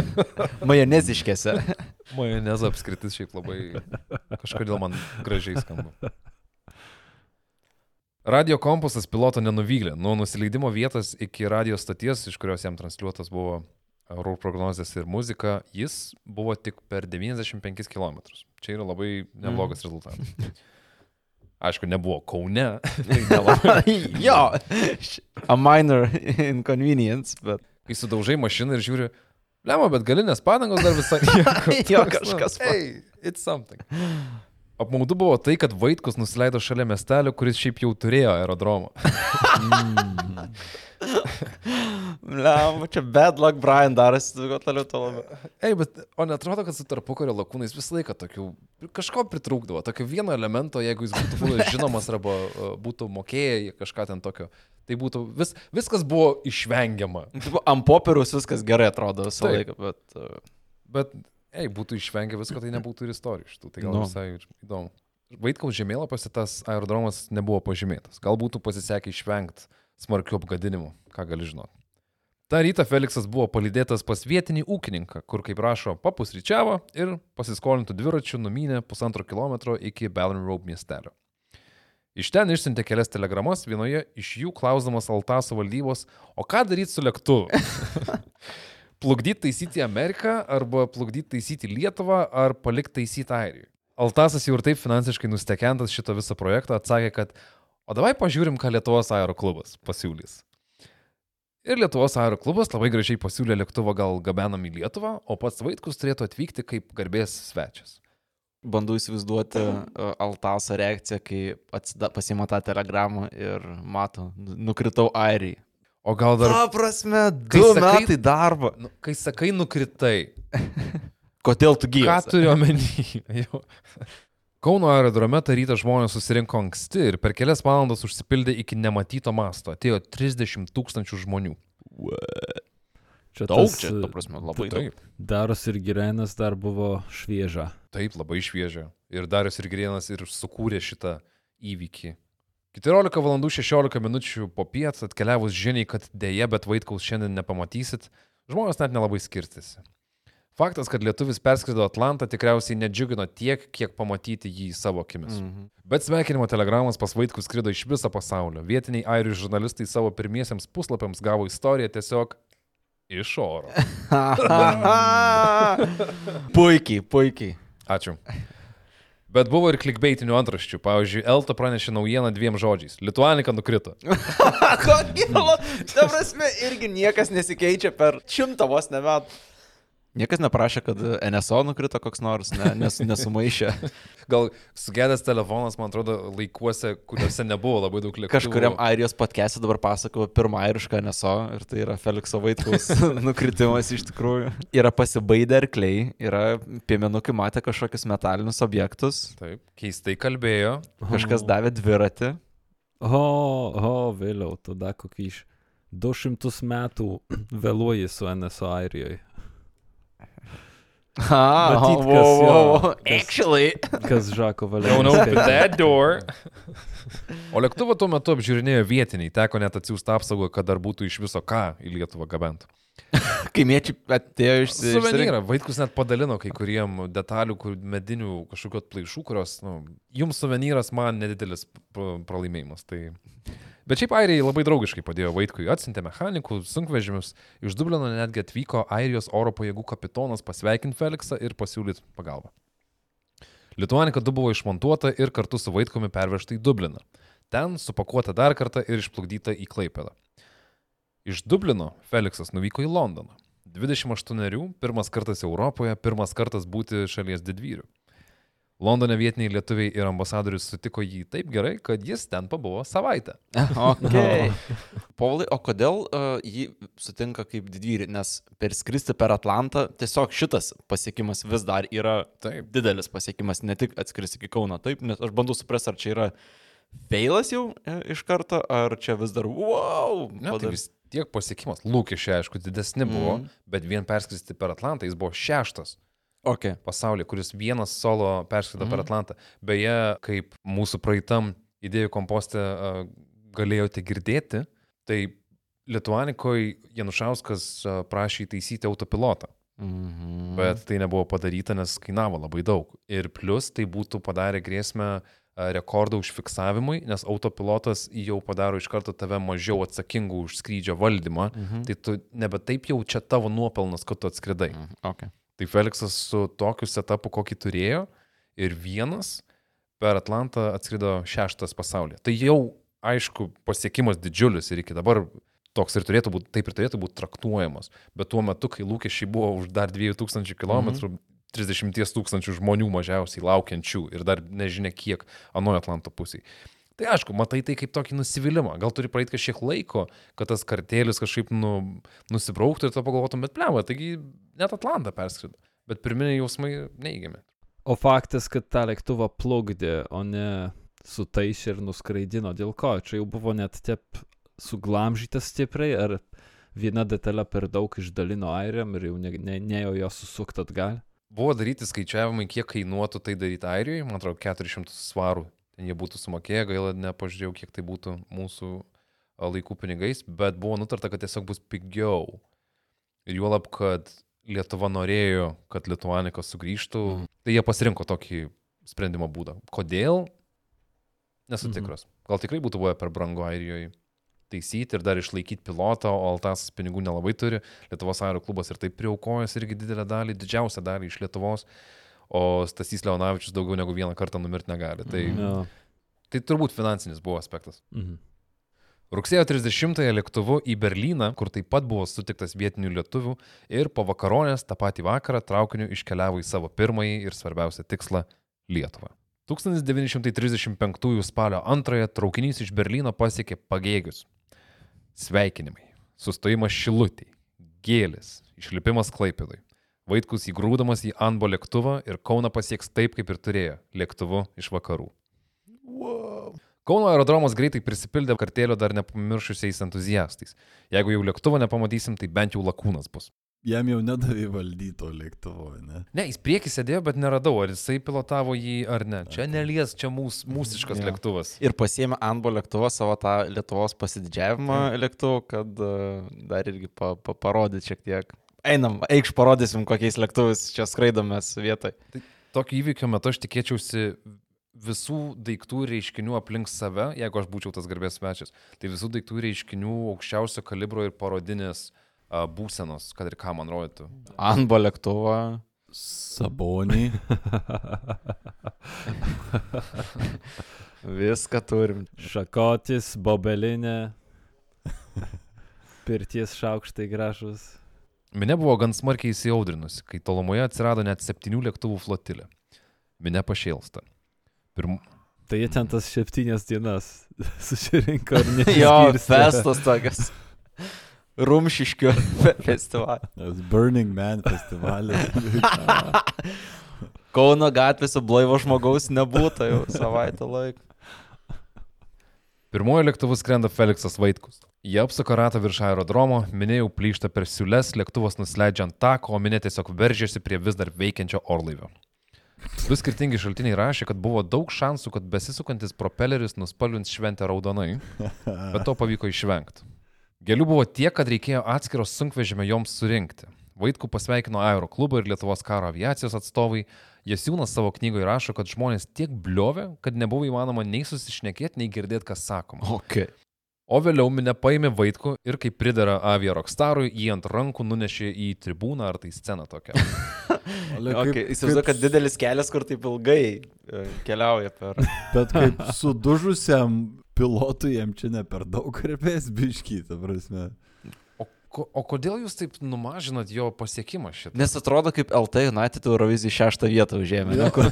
(laughs) Majoneziškėse. majonezo apskritis šiaip labai kažkodėl man gražiai skamba. Radio kompasas piloto nenuvylė. Nuo nusileidimo vietos iki radio stoties, iš kurios jam transliuotas buvo orų prognozės ir muzika, jis buvo tik per 95 km. Čia yra labai neblogas mm. rezultatas. Aišku, nebuvo Kaune. (laughs) tai jo, a minor inconvenience, bet. Kai sudaužai mašiną ir žiūri, lemą, bet galinės padangos dar visai. (laughs) Jo, kažkas va- Hey, it's something. Apmaudu buvo tai, kad Vaitkus nusileido šalia miestelio, kuris šiaip jau turėjo aerodromą. (laughs) Lem, čia bad luck Brian darosi, ko toliau to labiau. Ei, bet o netrodo, kad su tarpukario lakūnais visą laiką tokių kažko pritrūkdavo, tokio vieno elemento, jeigu jis būtų buvęs žinomas arba būtų mokėję kažką ten tokio, tai būtų vis, viskas buvo išvengiama. Ant popieriaus viskas gerai atrodo visą Taip. laiką, bet... Bet, ei, būtų išvengę visko, tai nebūtų ir istorijų šitų, tai gal no. visai įdomu. Vaitkaus žemėlapiuose tas aerodromas nebuvo pažymėtas. Gal būtų pasisekę išvengti smarkių apgadinimų, ką gali žinoti. Ta rytą Feliksas buvo palydėtas pas vietinį ūkininką, kur, kaip rašo, papusryčiavo ir pasiskolintų dviračių numynė pusantro kilometro iki Bellin Road miestelio. Iš ten išsiuntė kelias telegramas, vienoje iš jų klausdamas Altaso valdybos, o ką daryti su lėktuvu? (laughs) plukdyti taisyti Ameriką arba plukdyti taisyti Lietuvą ar palikti taisyti Airiją. Altasas jau ir taip finansiškai nustekentas šito viso projekto atsakė, kad o davai pažiūrim, ką Lietuvos aero klubas pasiūlys. Ir Lietuvos aero klubas labai gražiai pasiūlė lėktuvą gal gabenam į Lietuvą, o pats Vaitkus turėtų atvykti kaip garbės svečias. bandau įsivaizduoti uh, Altaso reakciją, kai pasima tą telegramą ir mato, nu- nukritau Airijai. O gal dar... Ta prasme, du sakai- metai darbo. Nu, kai sakai nukritai, Kodėl tu ką gyvas? turiu omeny? (laughs) Kauno aerodrome tą rytą žmonės susirinko anksti ir per kelias valandas užsipildė iki nematyto masto. Atėjo 30 tūkstančių žmonių. Čia Daug tas, čia, tu prasme, labai daug. Daros ir Girenas dar buvo švieža. taip, labai šviežia. Ir Darius ir Grienas ir sukūrė šitą įvykį. 14 val. 16 minučių po piet atkeliavus žiniai, kad dėje, bet Vaitkaus šiandien nepamatysit, žmonės net nelabai skirstėsi. Faktas, kad lietuvis perskrido Atlantą, tikriausiai nedžiugino tiek, kiek pamatyti jį savo akimis. Mhm. Bet sveikinimo telegramas pas Vaitkų skrido iš viso pasaulio. Vietiniai airių žurnalistai savo pirmiesiems puslapiams gavo istoriją tiesiog iš oro. (laughs) puikiai, puikiai. Ačiū. Bet buvo ir klikbeitinių antraščių. Pavyzdžiui, Elta pranešė naujieną dviem žodžiais. Lituanika nukrito. (laughs) Kokį, ta prasme, irgi niekas nesikeičia per šimtą vos ne metų. Niekas neprašė, kad NSO nukrito koks nors, ne, nes, nesumaišė. (laughs) Gal sugedęs telefonas, man atrodo, laikuose, kuriuose nebuvo labai daug lėktuvų. Kažkuriam airijos podcast'e dabar pasakoju pirmą airišką NSO ir tai yra Felikso Vaitkaus (laughs) nukritimas iš tikrųjų. Yra pasibaidę arkliai, yra piemenukai matę kažkokius metalinius objektus, Taip, keistai kalbėjo. kažkas davė dviratį. O, o, vėliau, tada kokį iš 200 metų (clears throat) vėluoji su NSO Airijoje. Ha, Matyt, kas jo, wow, kas- Actually. Kas Žako Don't Valėjas. open that door. O lėktuvą tuo metu apžiūrinėjo vietiniai, teko net atsiųsti apsaugą, kad dar būtų iš viso ką į Lietuvą gabent. Kaimiečiai atėjo iš Suvenyrą, Vaitkus net padalino kai kuriem detalių, kur medinių kažkokių atplaišų, kurios, nu, jums suvenyras, man nedidelis pr- pralaimėjimas. Tai... Bet šiaip airiai labai draugiškai padėjo Vaitkui, atsintė mechanikų, sunkvežimius, iš Dublino netgi atvyko Airijos oro pajėgų kapitonas pasveikinti Feliksą ir pasiūlyti pagalbą. Lituanika 2 buvo išmontuota ir kartu su Vaitkumi pervežta į Dubliną. Ten supakuota dar kartą ir išplukdyta į Klaipėdą. Iš Dublino Feliksas nuvyko į Londoną. 28, pirmas kartas Europoje, pirmas kartas būti šalies didvyriu. Londone vietiniai lietuviai ir ambasadorius sutiko jį taip gerai, kad jis ten pabuvo savaitę. (laughs) Okay. Paulai, o kodėl uh, jį sutinka kaip didvyrį? Nes perskristi per Atlantą tiesiog šitas pasiekimas vis dar yra Taip. didelis pasiekimas, ne tik atskristi iki Kauno. Taip, nes aš bandau suprasti, ar čia yra feilas jau e, iš karto, ar čia vis dar wow. Ne, tai vis tiek pasiekimas. Lūkesčiai, aišku, didesni buvo, mm. bet vien perskristi per Atlantą jis buvo šeštas Okay. pasaulyje, kuris vienas solo perskrido mm. per Mhm. Atlantą. Beje, kaip mūsų praeitam idėjų kompostė uh, galėjote girdėti, tai Lietuanikoje Janušauskas uh, prašė įtaisyti autopilotą. Mhm. Bet tai nebuvo padaryta, nes kainavo labai daug. Ir plus tai būtų padarę grėsmę a, rekordą užfiksavimui, nes autopilotas jau padaro iš karto tave mažiau atsakingų už skrydžio valdymą. Mhm. Tai tu nebe taip jau čia tavo nuopelnas, kad tu atskridai. Mhm. Okay. Tai Feliksas su tokiu setupu, kokį turėjo, ir vienas per Atlantą atskrido šeštas pasaulyje. Tai jau, aišku, pasiekimas didžiulis ir iki dabar toks ir turėtų būti, taip ir turėtų būti traktuojamas. Bet tuo metu, kai lūkesčiai buvo už dar 2000 km, mhm. 30 tūkstančių žmonių mažiausiai laukiančių ir dar nežinia kiek anoje Atlanto pusėje. Tai aišku, matai tai kaip tokį nusivylimą. Gal turi praeiti kažkiek laiko, kad tas kartėlis kažkaip nu, nusibrauktų ir to pagalvotum, bet pleva, taigi net Atlantą perskrido. Bet pirminiai jausmai neįgiami. O faktas, kad tą lėktuvą plukdė, o ne sutaisė ir nuskraidino. Dėl ko? Čia jau buvo net taip suglamžytas stipriai, ar viena detalė per daug išdalino airiam ir jau ne, ne, nejo jo susukti atgal. Buvo daryti skaičiavimai, kiek kainuotų tai daryti Airijoje, man atrodo, 400 svarų. Ten jie būtų sumokėję, gaila, nepažiūrėjau, kiek tai būtų mūsų laikų pinigais, bet buvo nutarta, kad tiesiog bus pigiau. Ir juolab, kad Lietuva norėjo, kad Lietuanikas sugrįžtų, Mhm. tai jie pasirinko tokį sprendimo būdą. Kodėl? Nesu Mhm. tikras. Gal tikrai būtų buvę per brangu Airijoje taisyti ir dar išlaikyti pilotą, o Altasas pinigų nelabai turi. Lietuvos aero klubas ir taip prieaukojęs irgi didelę dalį, didžiausią dalį iš Lietuvos, o Stasys Leonavičius daugiau negu vieną kartą numirti negali. Tai, Mhm. Jo. tai turbūt finansinis buvo aspektas. Mhm. Rugsėjo 30-ąją lėktuvu į Berlyną, kur taip pat buvo sutiktas vietinių lietuvių ir po vakaronės tą patį vakarą traukiniu iškeliavo į savo pirmąjį ir svarbiausią tikslą - Lietuvą. 1935 spalio 2 traukinys iš Berlyno pasiekė pagėgius. Sveikinimai, sustojimas šilutį, gėlis, išlipimas klaipėdui. Vaitkus įgrūdamas į Anbo lėktuvą ir Kauna pasieks taip, kaip ir turėjo - lėktuvu iš vakarų. Kauno aerodromas greitai prisipildė kartėlio dar nepamiršusiais entuziastais. Jeigu jau lėktuvo nepamatysim, tai bent jau lakūnas bus. Jam jau nedavė valdyto lėktuvo, ne? Ne, jis priekį sėdėjo, bet neradau, ar jisai pilotavo jį ar ne. Čia nelies, čia mūs, mūsiškas Jo. lėktuvas. Ir pasiėmė Anbo lėktuvą savo tą Lietuvos pasididžiavimą lėktuvų, kad uh, dar irgi pa, pa, parodyt šiek tiek. Einam, eikš parodysim, kokiais lėktuvais čia skraidomės vietoj. Tokio įvykio metu aš tikėčiausi visų daiktų reiškinių aplink save, jeigu aš būčiau tas garbės svečias, tai visų daiktų reiškinių aukščiausio kalibro ir parodinės a, būsenos, kad ir ką man rodytų. Anbo lėktuvą, Sabonį. (laughs) Viską turim. Šakotis, bobelinė. Pirties šaukštai gražus. Minė buvo gan smarkiai įsiaudrinusi, kai tolumoje atsirado net septynių lėktuvų flotilė. Minė pašėlsta. Pirm... Tai jie ten tas septynias dienas (laughs) susirinko. (laughs) Jo, festas tokias. Rumšiškių (laughs) festivalis. Tas Burning Man festivalis. (laughs) Kauno gatvėse blaivo žmogaus nebūtų jau savaitę laiko. Pirmojo lėktuvu skrenda Felixas Vaitkus. Jie apsuka ratą virš aerodromo, minėjau plyšta per siūles, lėktuvas nusileidžia ant tako, o minė tiesiog veržėsi prie vis dar veikiančio orlaivio. Du skirtingi šaltiniai rašė, kad buvo daug šansų, kad besisukantis propeleris nuspalvins šventę raudonai, bet to pavyko išvengti. Gėlių buvo tiek, kad reikėjo atskiros sunkvežimio joms surinkti. Vaitkų pasveikino Aero klubo ir Lietuvos karo aviacijos atstovai. Jasiūnas savo knygoje rašo, kad žmonės tiek bliovė, kad nebuvo įmanoma nei susišnekėti, nei girdėti, kas sakoma. Okay. O vėliau minė paėmė Vaitkų ir kaip pridara avia rockstarui, jį ant rankų nunešė į tribūną ar tai sceną tokią. (laughs) Okay. Įsivaizduoju, kad didelis kelias, kur taip ilgai e, keliauja per... Bet kaip sudužusiam pilotui jam čia ne per daug garbės bišky, ta prasme. O, ko, o kodėl jūs taip numažinat jo pasiekimą šitą? Nes atrodo, kaip LT United Eurovizijai šeštą vietą užėmė. ne, kur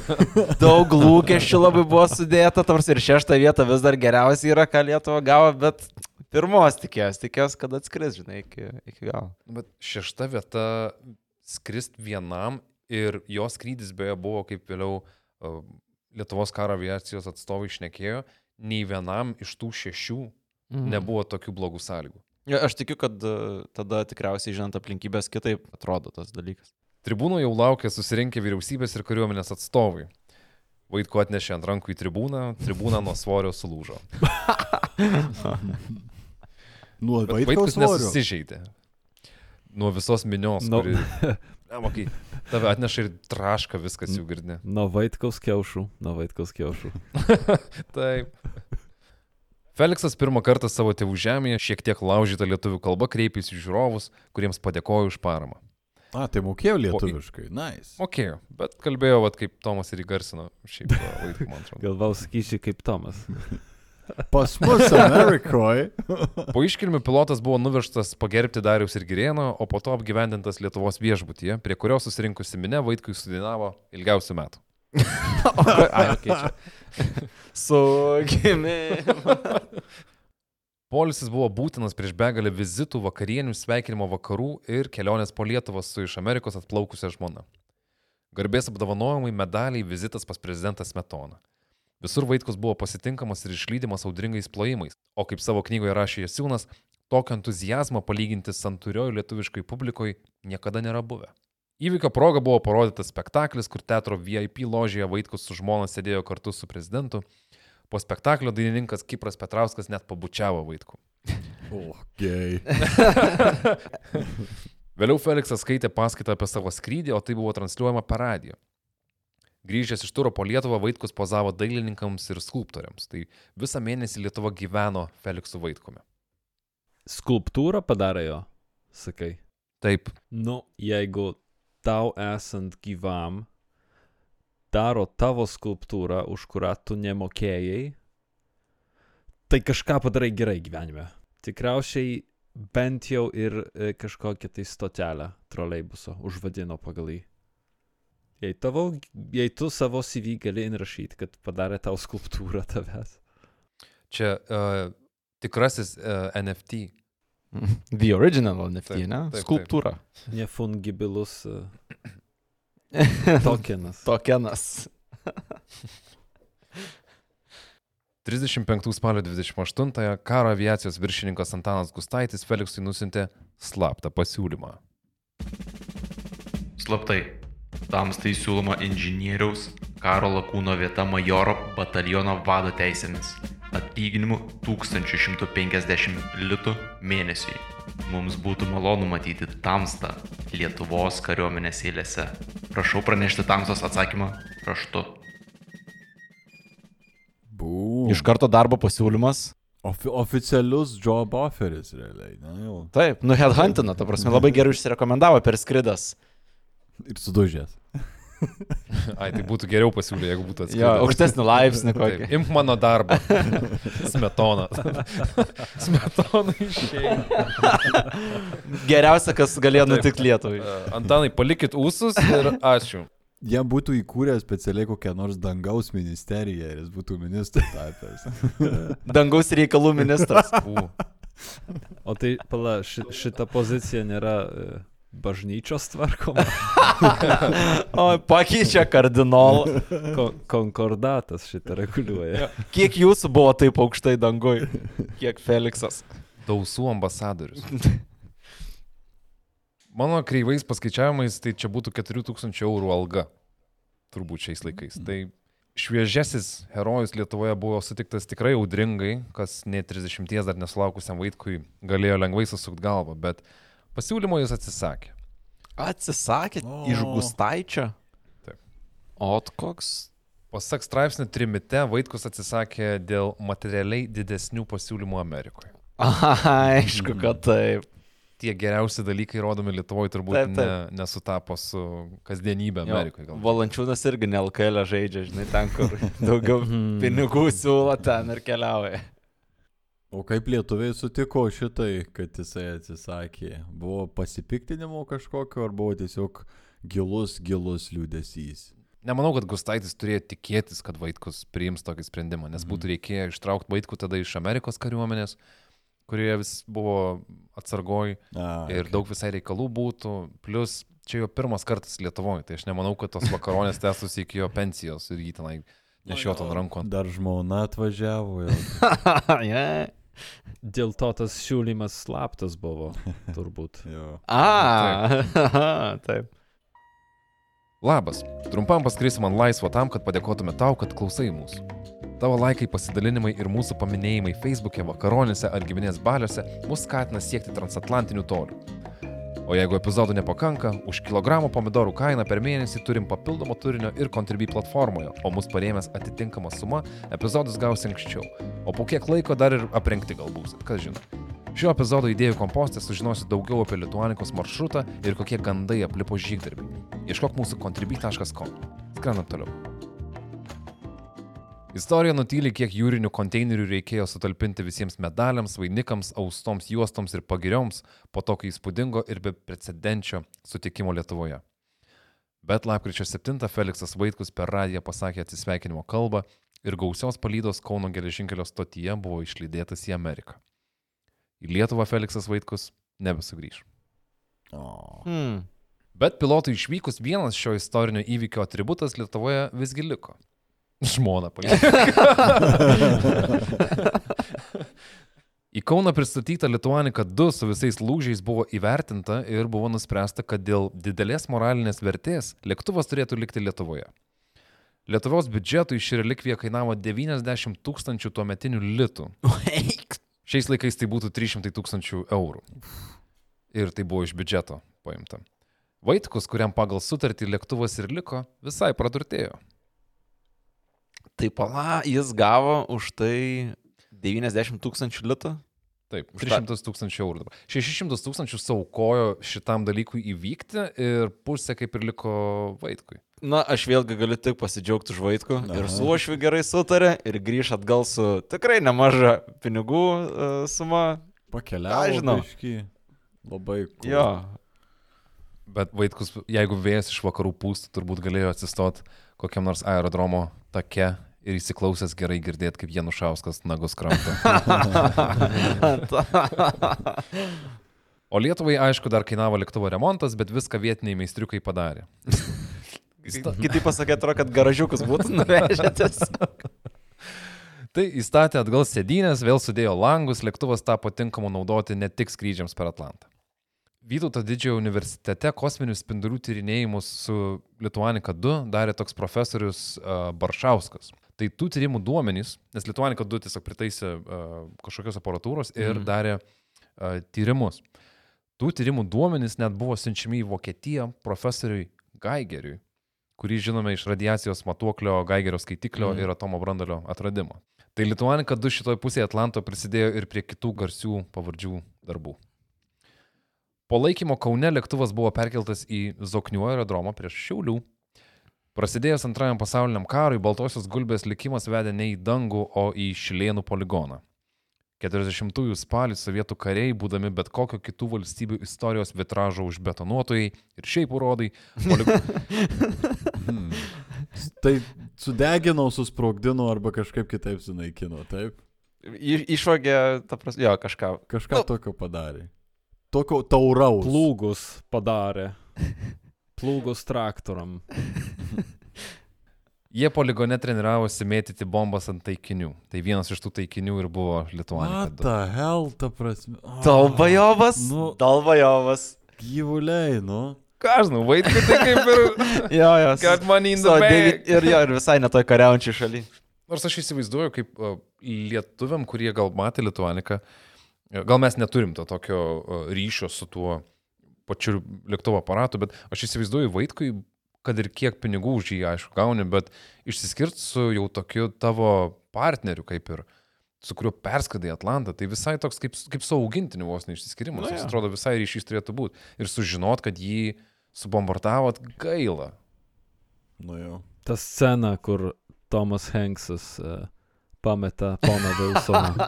Daug lūkesčių labai buvo sudėta, tors ir šeštą vietą vis dar geriausiai yra, ką Lietuva gavo, bet pirmos tikėjos, tikėjos, kad atskris, žinai, iki, iki galo. Bet šešta vieta skrist vienam ir jo skrydis beje buvo, kaip vėliau uh, Lietuvos karo aviacijos atstovai išnekėjo, nei vienam iš tų šešių Mhm. nebuvo tokių blogų sąlygų. Ja, aš tikiu, kad e, tada tikriausiai, žinant aplinkybės, kitaip atrodo tas dalykas. Tribūno jau laukia susirinkę vyriausybės ir kariuomenės atstovai. Vaitko atnešė ant rankų į tribūną, tribūna nuo svorio sulūžo. (laughs) Nuo Vaitkus svorio. nesusižeidė. Nuo visos minios, Nu. kuri... (laughs) Ne, makai, (laughs) tave atneša ir traška viskas jau girdė. Nuo Vaitkaus kiaušų. Nuo Vaitkaus kiaušų. (laughs) Taip. Feliksas pirmą kartą savo tėvų žemėje šiek tiek laužytą lietuvių kalbą kreipėsi į žiūrovus, kuriems padėkojo už paramą. A, tai mokėjau lietuviškai. Nice. Mokėjo, bet kalbėjo, vat, kaip Tomas ir įgarsino šiaip vaikų, man atrodo. Galvau sakysi kaip Tomas. (laughs) Pas mus Amerikoje. Po iškilmių pilotas buvo nuvežtas pagerbti Dariaus ir Girėno, o po to apgyvendintas Lietuvos viešbutyje, prie kurio susirinkusi minė Vaitkui sudinavo ilgiausių metų. (laughs) Ai, okay, čia. Su gimimu. Polisis buvo būtinas prieš begalę vizitų, vakarienių, sveikinimo vakarų ir kelionės po Lietuvą su iš Amerikos atplaukusia žmona. Garbės apdovanojimai, medaliai, vizitas pas prezidentą Smetoną. Visur Vaitkus buvo pasitinkamas ir išlydimas audringais plojimais, o kaip savo knygoje rašė Jasiūnas, tokio entuzijazmo palyginti santūriojo lietuviškai publikoje niekada nėra buvę. Įvykio proga buvo parodytas spektaklis, kur teatro VIP ložėje Vaitkus su žmona sėdėjo kartu su prezidentu. Po spektaklio dainininkas Kipras Petrauskas net pabučiavo Vaitkų. O, gei. (laughs) Vėliau Feliksas skaitė paskaitą apie savo skrydį, o tai buvo transliuojama per radiją. Grįžęs iš turo po Lietuvą, Vaitkus pozavo dailininkams ir skulptoriams. Tai visą mėnesį Lietuva gyveno Feliksu Vaitkumi. Skulptūrą padarė jo, sakai. Taip, Nu, jeigu tau esant gyvam daro tavo skulptūrą, už kurią tu nemokėjai, tai kažką padarai gerai gyvenime. Tikriausiai bent jau ir e, kažkokią tai stotelę troleibuso užvadino pagal jį. Jei, tavo, jei tu savo CV gali įrašyti, kad padarė tau skulptūrą tavęs. čia uh, tikrasis uh, NFT. (laughs) The original NFT, Taip, ne? taip, taip. Skulptūra. Nefungibilus e, (laughs) tokenas. Tokenas. (laughs) 35 spalio 28-ąją karo aviacijos viršininkas Antanas Gustaitis Feliksui nusintė slaptą pasiūlymą. Slaptai. Tamstai siūloma inžinieriaus karo lakūno vieta majoro bataliono vado teisėmis. Atlyginimu 1150 litų mėnesiui. Mums būtų malonu matyti tamstą Lietuvos kariuomenės eilėse. Prašau pranešti tamstos atsakymą raštu. Bum. Iš karto darbo pasiūlymas. Ofi oficialius job offeris, realiai. Na, jau. Taip, nu headhuntina, ta prasme, labai gerai išsirekomendavo per skridas. Ir sudužęs. (laughs) Ai, tai būtų geriau pasiūlė, jeigu būtų Jo, atskirtas. aukštesnį laipsnį Taip, kokį. imk mano darbą. (laughs) Smetona. (laughs) Smetona išėjo. Geriausia, kas galėjo nutikti Lietuvai. Antanai, palikit ūsus ir ačiū. Jam būtų įkūrę specialiai kokią nors dangaus ministeriją ir jis būtų ministras tapęs. Dangaus reikalų ministras. U. O tai, pala, ši, šita pozicija nėra e, bažnyčios tvarkoma. (laughs) O, pakeičia kardinolą. Ko, konkordatas šitą reguliuoja. Kiek jūsų buvo taip aukštai dangui? Kiek Feliksas? Dausų ambasadorius. (laughs) Mano kreivais paskaičiavimais tai čia būtų 4000 eurų alga. Turbūt šiais laikais. Tai šviežiasis herojus Lietuvoje buvo sutiktas tikrai audringai, kas ne 30 dar nesulaukusiam vaikui galėjo lengvai susukti galvą, bet pasiūlymo jis atsisakė. Atsisakė O. iš Gustaičio? Taip. Ot koks. Pasak straipsnio trimite, Vaitkus atsisakė dėl materialiai didesnių pasiūlymų Amerikoje. Aha, aišku, kad taip. Tie geriausi dalykai rodomi Lietuvoje turbūt Taip, taip. Ne, nesutapo su kasdienybė Amerikoje. Galbūt. Valančiūnas irgi ne LKL žaidžia, žinai, ten, kur (laughs) daugiau pinigų siūlo ten ir keliauja. O kaip lietuviai sutiko šitai, kad jisai atsisakė? Buvo pasipiktinimo kažkokio ar buvo tiesiog gilus, gilus liūdėsys? Nemanau, kad Gustaitis turėjo tikėtis, kad Vaitkus priims tokį sprendimą, nes būtų reikėję ištraukti Vaitkų tada iš Amerikos kariuomenės, kurioje vis buvo atsargoj A, ir daug visai reikalų būtų. Plus, čia jo pirmas kartas Lietuvoje, tai aš nemanau, kad tos vakaronės (laughs) tęstųsi iki jo pensijos ir jį tenai nešiotų ant rankų. Dar žmona atvažiavo. Yeah. (laughs) Dėl to tas siūlymas slaptas buvo, (laughs) turbūt. Jo. A, taip. Labas, trumpam paskrisim ant laisvo tam, kad padėkotume tau, kad klausai mūsų. Tavo laikai, pasidalinimai ir mūsų paminėjimai Facebook'e, vakaronėse ar giminės baliuose mus skatina siekti transatlantinių tolių. O jeigu epizodų nepakanka, už kilogramą pomidorų kainą per mėnesį turim papildomo turinio ir Contribui platformoje, o mus parėmęs atitinkama suma, epizodus gausi anksčiau. O po kiek laiko dar ir aprengti galbūt, kas žino. Šio epizodo idėjų kompostė sužinosi daugiau apie Lietuanikos maršrutą ir kokie gandai aplipo žygdarbį. Ieškok mūsų contribui.com. Skrendam toliau. Istorija nutyli, kiek jūrinių konteinerių reikėjo sutalpinti visiems medaliams, vainikams, austoms juostoms ir pagirioms po tokio įspūdingo ir beprecedenčio sutikimo Lietuvoje. Bet lapkričio 7 Felixas Vaitkus per radiją pasakė atsisveikinimo kalbą ir gausios palydos Kauno geležinkelio stotyje buvo išlydėtas į Ameriką. Į Lietuvą Felixas Vaitkus nebesugrįž. O. Hmm. Bet pilotui išvykus vienas šio istorinio įvykio atributas Lietuvoje visgi liko. Žmona (laughs) paliko. Į Kauną pristatyta Lietuanika 2 su visais lūžiais buvo įvertinta ir buvo nuspręsta, kad dėl didelės moralinės vertės lėktuvas turėtų likti Lietuvoje. Lietuvos biudžetui ši relikvija kainavo 90 tūkstančių tuometinių litų. Šiais laikais tai būtų 300 tūkstančių eurų. Ir tai buvo iš biudžeto paimta. Vaitkus, kuriam pagal sutartį lėktuvas ir liko, visai praturtėjo. Tai pala, jis gavo už tai 90 tūkstančių litų. Taip, Už tą- 300 tūkstančių eurų. dabar. 600 tūkstančių saukojo šitam dalykui įvykti ir pusė kaip ir liko Vaitkui. Na, aš vėlgi galiu tik pasidžiaugti už Vaitkų. Aha. Ir su Ošviu gerai sutarė ir grįž atgal su tikrai nemaža pinigų uh, suma. Pakeliavo. Ką žinau. biškį. Labai. cool. Jo. Bet Vaitkus, jeigu vėjas iš vakarų pūstų, turbūt galėjo atsistot kokiam nors aerodromo take ir įsiklausęs gerai girdėti, kaip Janušauskas nagus kramto. (laughs) O Lietuvai, aišku, dar kainavo lėktuvo remontas, bet viską vietiniai meistriukai padarė. (laughs) Kitaip pasakė, atrodo, kad garažiukus būtų (laughs) nuvežę tiesiog. Tai įstatė atgal sėdynės, vėl sudėjo langus, lėktuvas tapo tinkamu naudoti ne tik skrydžiams per Atlantą. Vytauto didžiojo universitete kosminių spindulių tyrinėjimus su Lietuanika 2 darė toks profesorius Baršauskas. Tai tų tyrimų duomenys, nes Lietuanika 2 tiesiog pritaisė uh, kažkokios aparatūros ir Mhm. darė uh, tyrimus. Tų tyrimų duomenys net buvo siunčiami į Vokietiją profesoriui Geigeriui, kurį žinome iš radiacijos matuoklio Geigerio skaitiklio Mhm. ir atomo brandalio atradimo. Tai Lietuanika 2 šitoje pusėje Atlanto prisidėjo ir prie kitų garsių pavardžių darbų. Po laikymo Kaune lėktuvas buvo perkeltas į Zoknių aerodromą prieš Šiaulių. Prasidėjus antrajam pasauliniam karui, Baltosios gulbės likimas vedė ne į dangų, o į Šilėnų poligoną. 40-ųjų spalį sovietų kariai, būdami bet kokio kitų valstybių istorijos vitražo užbetonuotojai ir šiaip urodai, polig... (laughs) Hmm. Tai sudeginau, susprogdinau arba kažkaip kitaip sunaikino, taip? Išvagė, ta prasme, jo, kažką. Kažką tokio padarė. Tokio tauraus. Plūgus padarė. (laughs) Plūgus traktoram. (laughs) Jie poligone treniravosi mėtyti bombas ant taikinių. Tai vienas iš tų taikinių ir buvo What Lietuva. the hell, ta prasme. Ah, Dalbajovas. Nu, Dalbajovas. gyvuliai, nu. Ką aš žinau, vaikai tai kaip ir... (laughs) Jo, jo. So, bank. David- ir jo, ir visai netoj kariaujančiai šaly. Nors aš įsivaizduoju, kaip uh, lietuviam, kurie gal matė Lietuaniką, gal mes neturim to tokio uh, ryšio su tuo pačiu lėktuvo aparatu, bet aš įsivaizduoju vaikui, kad ir kiek pinigų už jį, aišku, gauni, bet išsiskirt su jau tokiu tavo partneriu, kaip ir su kuriuo perskadai Atlantą, tai visai toks kaip, kaip su augintiniu vos neišsiskirimas. Jis jo. atrodo visai ryšys turėtų būti. Ir sužinot, kad jį subombardavot gaila. Nu jau. Ta scena, kur Tomas Hanksas uh, pameta poną Wilsoną. (laughs)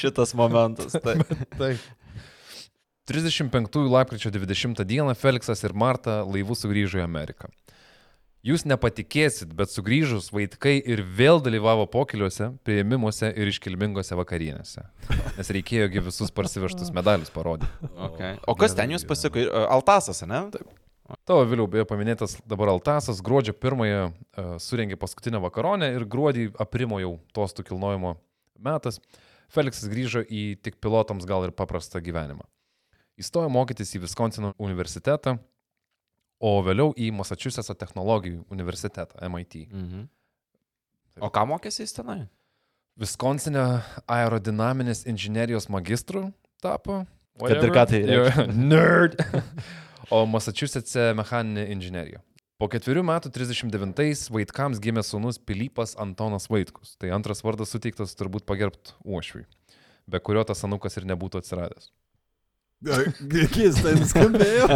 Šitas momentas. Tai. (laughs) Taip. 35 lapkričio 20 dieną Feliksas ir Marta laivu sugrįžo į Ameriką. Jūs nepatikėsit, bet sugrįžus vaikai ir vėl dalyvavo pokiliuose, prieimimuose ir iškilmingose vakarienėse. Nes reikėjogi visus parsivežtus medalius parodyti. Okay. O kas ten jūs pasiko? Ir, Altasas, ne? Taip. Tavo vėliau beje paminėtas dabar Altasas gruodžio pirmąją uh, surengė paskutinę vakaronę ir gruodį aprimo jau tostų kilnojimo metas. Feliksas grįžo į tik pilotams gal ir paprastą gyvenimą. Įstojo mokytis į Viskonsino universitetą, o vėliau į Massachusetts technologijų universitetą MIT. Mhm. O ką mokėsi jis tenai? Viskonsine aerodinaminės inžinerijos magistru tapo. Kad ir ką tai reikštų. (laughs) Nerd. (laughs) o Massachusetts'e mechaninė inžinierija. Po ketverių metų 39-ais vaikams gimė sūnus Pilypas Antonas Vaitkus. Tai antras vardas suteiktas turbūt pagerbt uošviui, be kurio tas anukas ir nebūtų atsiradęs. Keistai nuskambėjo.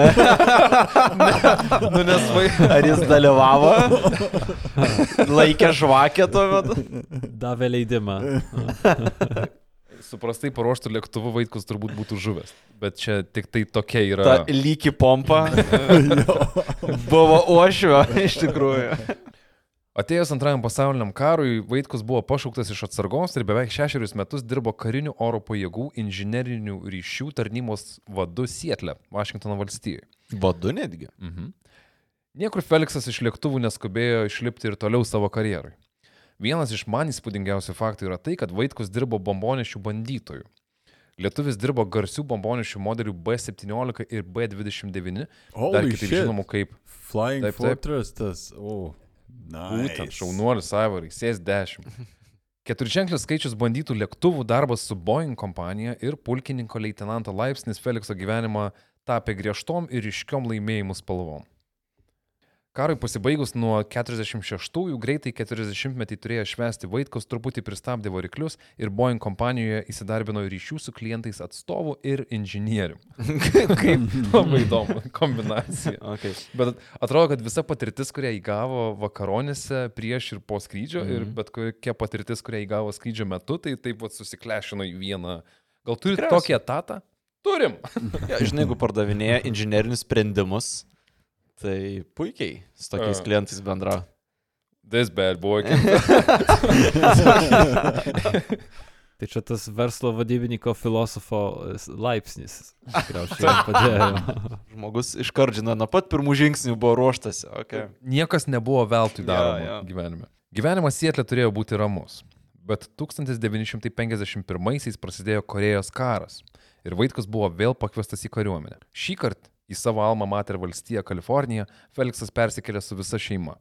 nu, nes vai... Ar jis dalyvavo? Laikė žvakę tuo metu? Davė leidimą. Suprastai paruoštų lėktuvų Vaitkus turbūt būtų žuvęs. Bet čia tik tai tokia yra. Ta lygi pompa (laughs) buvo ošvio, iš tikrųjų. Atėjus antrajam pasauliniam karui, Vaitkus buvo pašauktas iš atsargos ir beveik šešerius metus dirbo karinių oro pajėgų inžinerinių ryšių tarnybos vadu Sietle, Vašingtono valstijoje. Vadu netgi. Mhm. Niekur Feliksas iš lėktuvų neskubėjo išlipti ir toliau savo karjerai. Vienas iš man įspūdingiausių faktų yra tai, kad Vaitkus dirbo bombonešių bandytojų. Lietuvis dirbo garsių bombonešių modelių B17 ir B29, dar Holy kitaip shit. žinomų kaip Flying Taip, taip. Fortress tas. O. Būtent Nice. šaunuolis Aivarai, sės 10. (laughs) Keturženklis skaičius bandytų lėktuvų darbas su Boeing kompanija ir pulkininko leitenanto laipsnis Felikso gyvenimą tapė griežtom ir iškiom laimėjimų spalvom. Karui pasibaigus nuo 46-ųjų greitai 40-metį turėjo švesti Vaitkus, truputį pristabdė variklius ir Boeing kompanijoje įsidarbino ryšių su klientais atstovų ir inžinierių. (laughs) Kaip labai įdomu kombinacija. Okay. Bet atrodo, kad visa patirtis, kurią įgavo vakaronėse prieš ir po skrydžio, mm Mhm. -hmm. ir bet kokia patirtis, kurią įgavo skrydžio metu, tai taip pat susiklešino į vieną. Gal turite tokį etatą? Turim. (laughs) Ja, žinai, jeigu pardavinėja inžinierinius sprendimus, tai puikiai su tokiais A. klientais bendrauja. This bad boy. (laughs) Tai čia tas verslo vadybininko filosofo e, laipsnis. Žmogus iškardžina, nuo pat pirmų žingsnių buvo ruoštas. Okay. Niekas nebuvo veltui daroma jo. gyvenime. Gyvenimas Sietlė turėjo būti ramus. Bet 1951-aisiais prasidėjo Korejos karas ir Vaitkus buvo vėl pakviestas į kariuomenę. Šį kartą į savo Alma Mater valstiją Kaliforniją Feliksas persikėlė su visa šeima.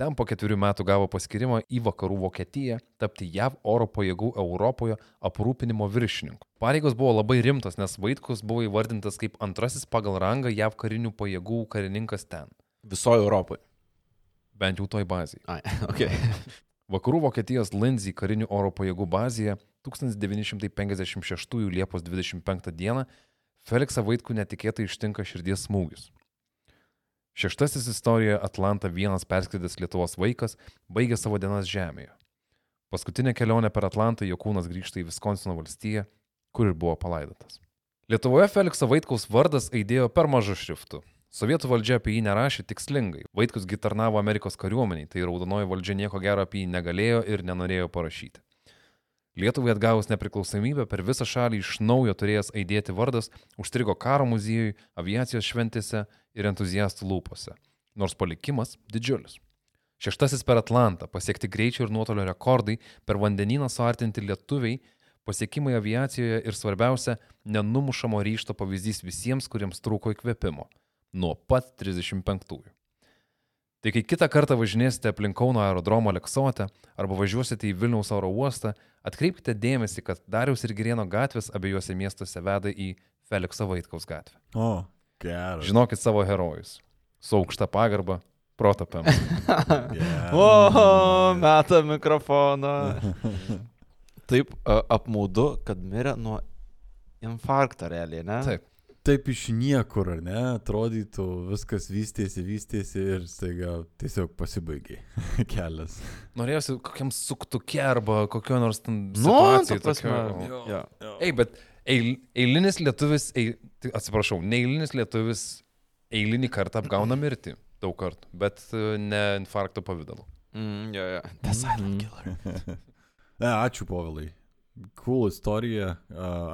Ten po ketverių metų gavo paskirimą į vakarų Vokietiją tapti JAV oro pajėgų Europoje aprūpinimo viršininku. Pareigos buvo labai rimtos, nes Vaitkus buvo įvardintas kaip antrasis pagal rangą JAV karinių pajėgų karininkas ten, Visoje Europoje. bent jau toj bazėje. Ai, (laughs) okay. Vakarų Vokietijos Lindsay karinių oro pajėgų bazėje 1956 Liepos 25 d. Feliksą Vaitkų netikėtai ištinka širdies smūgis. Šeštasis istorijoje Atlantą vienas perskridęs Lietuvos vaikas baigė savo dienas žemėje. Paskutinė kelionė per Atlantą jo kūnas grįžta į Viskonsino valstiją, kur ir buvo palaidotas. Lietuvoje Felikso Vaitkaus vardas aidėjo per mažu šriftu. Sovietų valdžia apie jį nerašė tikslingai. Vaitkus gitarnavo Amerikos kariuomeniai, tai raudonoji valdžia nieko gero apie jį negalėjo ir nenorėjo parašyti. Lietuvai atgavus nepriklausomybę per visą šalį iš naujo turėjęs aidėti vardas užstrigo karo muziejui, aviacijos šventėse ir entuziastų lūpose. Nors palikimas didžiulis. Šeštasis per Atlantą pasiekti greičio ir nuotolio rekordai, per vandenyną suartinti lietuviai, pasiekimai aviacijoje ir svarbiausia, nenumušamo ryšto pavyzdys visiems, kuriems trūko įkvėpimo. Nuo pat 35-ųjų. Tai kai kitą kartą važinėsite aplink Kauno aerodromo Leksote arba važiuosite į Vilniaus oro uostą, atkreipkite dėmesį, kad Dariaus ir Girieno gatvės abiejose miestuose veda į Felikso Vaitkaus gatvę. O, geras. Žinokit savo herojus. Su aukšta pagarba, protopėm. (laughs) Geras. O, meta mikrofoną. (laughs) Taip apmaudu, kad mirė nuo infarkto realiai, ne? Taip. Taip iš niekur, ar ne? Atrodytų, viskas vystėsi, vystėsi ir staiga tiesiog pasibaigė (laughs) kelias. Norėjusi kokiam suktukė arba kokio nors ten... Nu, ta prasme. tokio- Jo. Ei, bet eil, eilinis lietuvis, ei, tai atsiprašau, neeilinis lietuvis eilinį kartą apgauna mirtį daug kartų, bet e, ne infarkto pavydalu. Mm, jo, jo. The silent killer. (laughs) Ne, ačiū povilai. Cool istorija.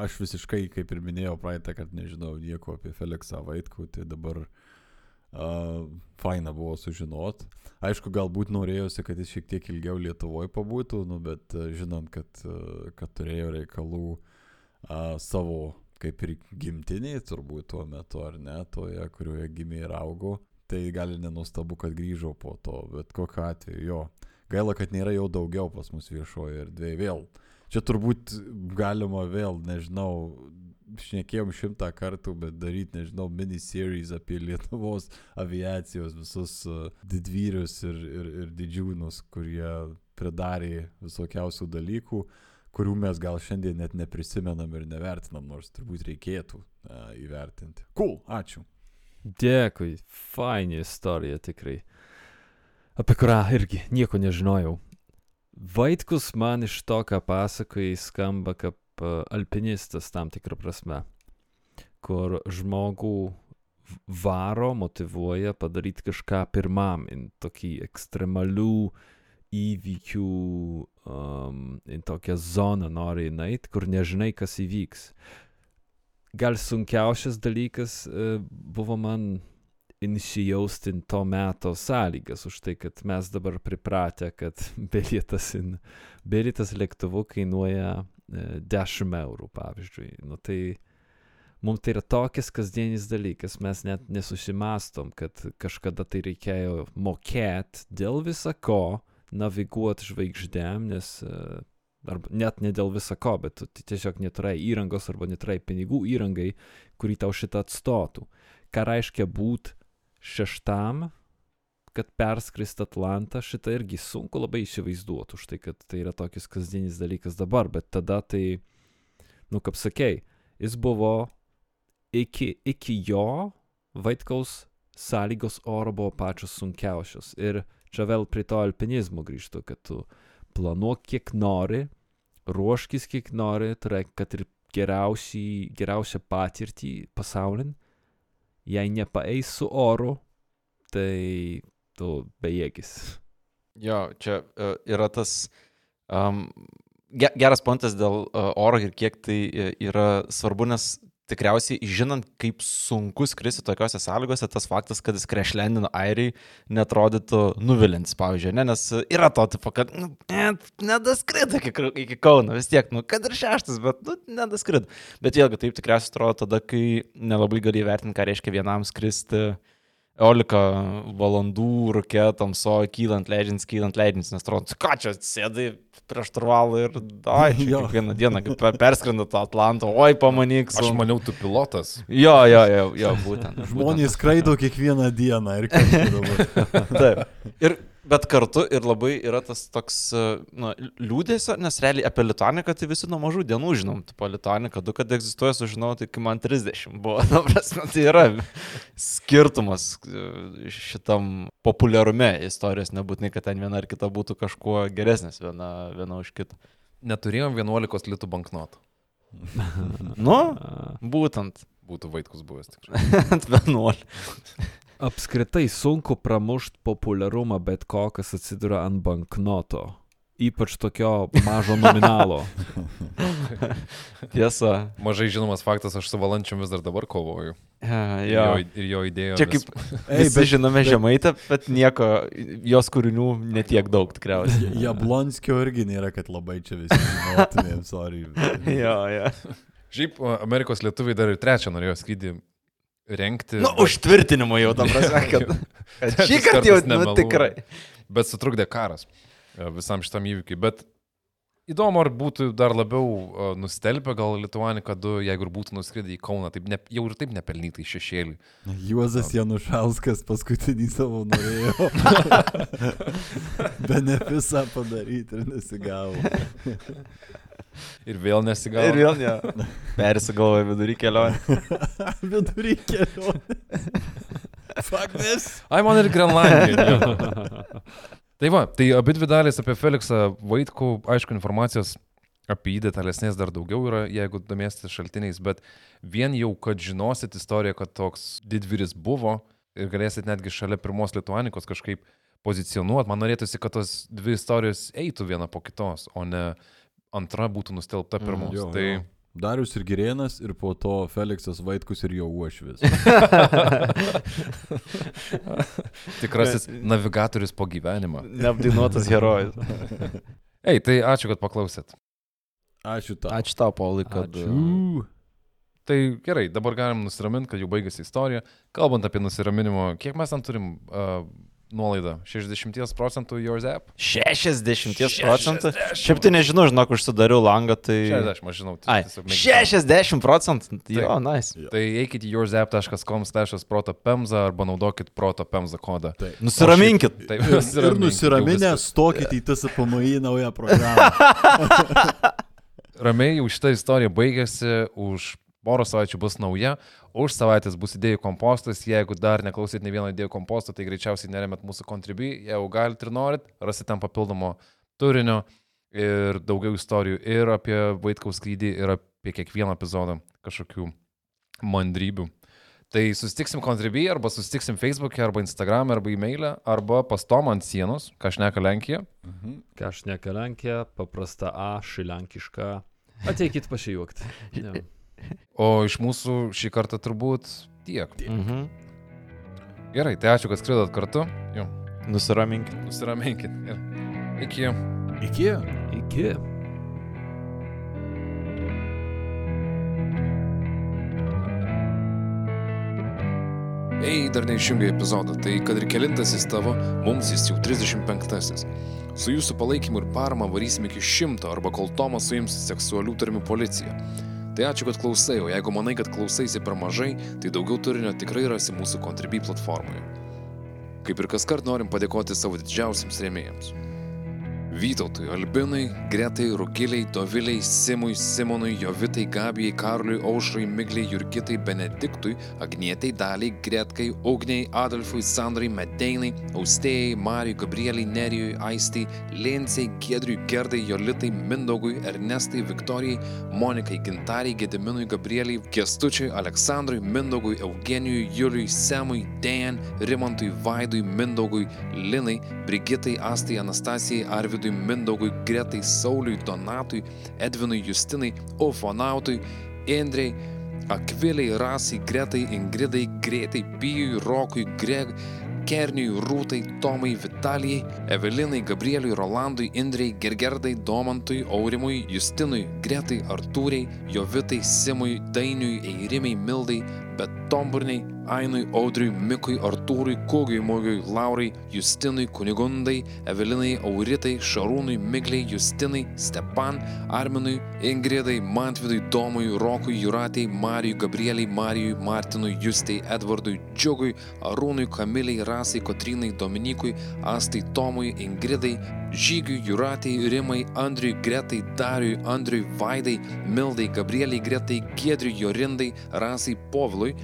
Aš visiškai, kaip ir minėjau praeitą, kad nežinau nieko apie Feliksą Vaitkų, tai dabar uh, faina buvo sužinot. Aišku, galbūt norėjosi, kad jis šiek tiek ilgiau Lietuvoje pabūtų, nu, bet žinant, kad, kad turėjo reikalų a, savo kaip ir gimtiniai, turbūt tuo metu, ar ne, toje, kurioje gimė ir augo, tai gali nenustabu, kad grįžo po to, bet kokiu atveju jo. Gaila, kad nėra jau daugiau pas mus viešoje erdvėje vėl. Čia turbūt galima vėl, nežinau, šnekėjom šimtą kartų, bet daryti, nežinau, miniseries apie Lietuvos aviacijos visus uh, didvyrius ir, ir, ir didžiūnus, kurie pridarė visokiausių dalykų, kurių mes gal šiandien net neprisimenam ir nevertinam, nors turbūt reikėtų uh, įvertinti. Cool, ačiū. Dėkui, faini istorija tikrai. Apie kurią irgi nieko nežinojau. Vaitkus man iš to, ką pasakojai, skamba kaip e, alpinistas tam tikrą prasme, kur žmogų varo, motivuoja padaryti kažką pirmam, in tokį ekstremalių įvykių, um, in tokią zoną nori įeit, kur nežinai, kas įvyks. Gal sunkiausias dalykas e, buvo man įsijaustinti to meto sąlygas, už tai, kad mes dabar pripratę, kad (laughs) bilietas, in, bilietas lėktuvu kainuoja e, 10 eurų, pavyzdžiui. Nu, tai mums tai yra tokias kasdienis dalykas, mes net nesusimastom, kad kažkada tai reikėjo mokėti dėl visa ko, naviguoti žvaigždėm, nes e, arba net ne dėl visa ko, bet tu ti- tiesiog neturėjai įrangos arba neturėjai pinigų įrangai, kurį tau šitą atstotų. Ką reiškia būti šeštam, kad perskrist Atlantą, šitą irgi sunku labai įsivaizduoti, už tai, kad tai yra tokis kasdienis dalykas dabar, bet tada tai, nu kaip sakei, jis buvo iki, iki jo Vaitkaus sąlygos oro buvo pačios sunkiausios. Ir čia vėl prie to alpinizmo grįžtu, kad tu planuok kiek nori, ruoškis kiek nori, turėk, kad ir geriausią patirtį pasaulin, jei nepaeis su oru, tai tu bejėgis. Jo, čia uh, yra tas um, ge geras pontas dėl uh, oro ir kiek tai uh, yra svarbu, nes tikriausiai žinant, kaip sunku skristi tokiuose sąlygose, tas faktas, kad jis krešlendino airiai, netrodytų nuvilintis, pavyzdžiui, ne? nes yra to tipo, kad nu, net nedaskrida iki, iki Kauno, vis tiek, nu, kad ir šeštas, bet nu, nedaskrida. Bet vėlgi taip tikriausiai atrodo tada, kai nelabai gali vertinti, ką reiškia vienam skristi 11 valandų rūkė, tamso, kylant leidžiant, kylant leidžiant, nes atrodo, ką čia sėdai prieš turvalą ir, ai, čia (laughs) Jo. kiekvieną dieną, perskrenda tą Atlantą, oi, pamanyk, Aš su... maniau, tu pilotas. Jo, jo, jo, jo, būtent. Žmonės skraido kiekvieną dieną ir kaip. (laughs) Taip. Ir Bet kartu ir labai yra tas toks, e, na, liūdėsio, nes realiai apie Lituaniką tai visi nuo mažų dienų žinom. Tipo, Lituanika, du, kad egzistuoja, sužinau, tai kai man 30 buvo. (laughs) Na, prasme, tai yra skirtumas e, šitam populiarume istorijos, nebūtinai, kad ten viena ar kita būtų kažkuo geresnės viena, viena už kitą. Neturėjom 11 litų banknotų. Nu, (laughs) būtent. Būtų vaikus buvęs tikrai. Ant 11. Apskritai sunku pramušti populiarumą bet ko, kas atsiduria ant banknoto. Ypač tokio mažo nominalo. (laughs) Tiesa. Mažai žinomas faktas, aš su valančiam vis dar dabar kovoju. Ja, Ir jo. jo, ir jo idėjomis. Čia kaip (laughs) Ei, Visi bet, žinome bet... žemaitę, bet nieko, jos kūrinių netiek daug tikriausiai. Jablonskio irgi nėra, kad labai čia visi žinotumėm, sorry. (laughs) jo, jo. Šiaip Amerikos lietuviai dar ir trečią norėjo skrydį rengti. Nu, užtvirtinimo jau tam prasme, (laughs) kad, kad šį kartą jau nu, tikrai. Bet sutrukdė karas e, visam šitam įvykiui. Bet įdomu, ar būtų dar labiau uh, nustelbę gal Lietuanika 2, jeigu ir būtų nuskridę į Kauną, taip ne, jau ir taip nepelnytai šešėlį. Juozas Janušauskas paskutinį savo norėjo. (laughs) Benefisą padaryti ir nesigavo. (laughs) Ir vėl nesigavo. Ir vėl ne. (laughs) Persigalvoja vidury kelionę. (laughs) Vidury kelionė. Fuck this. Ai, man ir Grenlandija. tai va, tai abi dvi dalys apie Feliksą Vaitkų, aišku, informacijos apie jį detalesnės dar daugiau yra, jeigu domėsite šaltiniais, bet vien jau, kad žinosit istoriją, kad toks didvyris buvo ir galėsit netgi šalia pirmos Lietuanikos kažkaip pozicionuoti, man norėtųsi, kad tos dvi istorijos eitų viena po kitos, o ne antra būtų nustelbta pirmos. Jo, tai jo. Darius ir Girėnas ir po to Feliksas Vaitkus ir jo uošvis. (laughs) tikrasis navigatorius po gyvenimą. Neapdainuotas herojus. (laughs) Ei, tai ačiū, kad paklausėt. Ačiū tau. Ačiū tau, Paulai, kad... Ačiū. Tai gerai, dabar galim nusiraminti, kad jau baigėsi istorija. Kalbant apie nusiraminimo, kiek mes ten turim uh, nuolaidą? 60 procentų yours app? 60 procentų. Šiaip tai nežinau, žinok, užsidariau langą, tai... 60, aš žinau. Ai, tiesiog mėgstu. 60 procentų. Jo, nice. Tai eikit į yoursapp.com slash proto pemza arba naudokit proto pemza kodą. Taip. Nusiraminkit. Taip, (laughs) Ir, ir nusiraminkit, nusiraminę stokit į TSPMI naują programą. (laughs) Ramiai jau šitą istoriją baigėsi, už porą savaičių bus nauja, už savaitės bus idėjų kompostas, jeigu dar neklausyt ne vieno idėjų komposto, tai greičiausiai neremet mūsų kontribui, jeigu galite ir norit, rasit ten papildomo turinio ir daugiau istorijų ir apie Vaitkaus skrydį, ir apie kiekvieną epizodą kažkokių mandrybių. Tai susitiksim kontribui, arba susitiksim Facebook'e, arba Instagram'e, arba e-mail'e, arba pas Tomą ant sienos, kažneka Lenkija. Ką aš neka Lenkija, paprasta A, šilenkiška. Ateikit pasijuokti. (laughs) O iš mūsų šį kartą turbūt tiek. Mhm. Gerai, tai ačiū, kad skridot kartu. Jau, Nusiraminkit. nusiraminkit. Ir iki. Iki. Iki. Ei, dar neišjungiai epizodą, tai kad ir kelintasis tavo, mums jis jau 35-asis. Su jūsų palaikymu ir parama varysim iki šimto, arba kol Tomas suims seksualių tarmių policiją. Tai ačiū, kad klausai, o jeigu manai, kad klausaisi per mažai, tai daugiau turinio tikrai rasi mūsų Contribui platformoje. Kaip ir kas kart norim padėkoti savo didžiausiams rėmėjams. Vytautui, Albinui, Gretai, Rugiliai, Doviliai, Simui, Simonui, Jovitai, Gabijai, Karliui, Aušrai, Migliai, Jurgitai, Benediktui, Agnietai, Daliai, Gretkai, Ugniai, Adolfui, Sandrai, Medeinai, Austėjai, Marijai, Gabrieliai, Nerijui, Aistai, Lėnsiai, Gedriui, Gerdai, Jolitai, Mindaugui, Ernestai, Viktorijai, Monikai, Gintariai, Gediminui, Gabrieliai, Kestučiui, Aleksandrui, Mindaugui, Eugenijui, Juliui, Semui, Dejan, Rimantui, Vaidui, Mindaugui, Linai, Brigitai, Astai, Anastasijai, Arvidui, Mindaugui, Gretai, Sauliui, Donatui, Edvinui, Justinai, Ufonautui, Indrei, Akviliai, Rasai, Gretai, Ingridai, Greitai, Pijui, Rokui, Greg, Kerniui, Rūtai, Tomai, Vitalijai, Evelinai, Gabrieliui, Rolandui, Indrei, Gergerdai, Domantui, Aurimui, Justinui, Gretai, Artūrai, Jovitai, Simui, Dainiui, Eirimai, Mildai, Bet Tomburniai, Ainui, Audriui, Mikui, Artūrui, Kugiui, Mugiui, Laurai, Justinui, Kunigundai, Evelinai, Auritai, Šarūnui, Migliai, Justinai, Stepan, Arminui, Ingridai, Mantvidui, Domui, Rokui, Juratei, Marijui, Gabrieliai, Marijui, Martinui, Justai, Edvardui, Džiugui, Arūnui, Kamiliai, Rasai, Kotrinai, Dominikui, Astai, Tomui, Ingridai, Žygiui, Juratei, Rimai, Andriui, Gretai, Dariui, Andriui, Vaidai, Mildai, Gabrieliai, Gretai, Giedriui, Jorindai, Rasai, Povilui,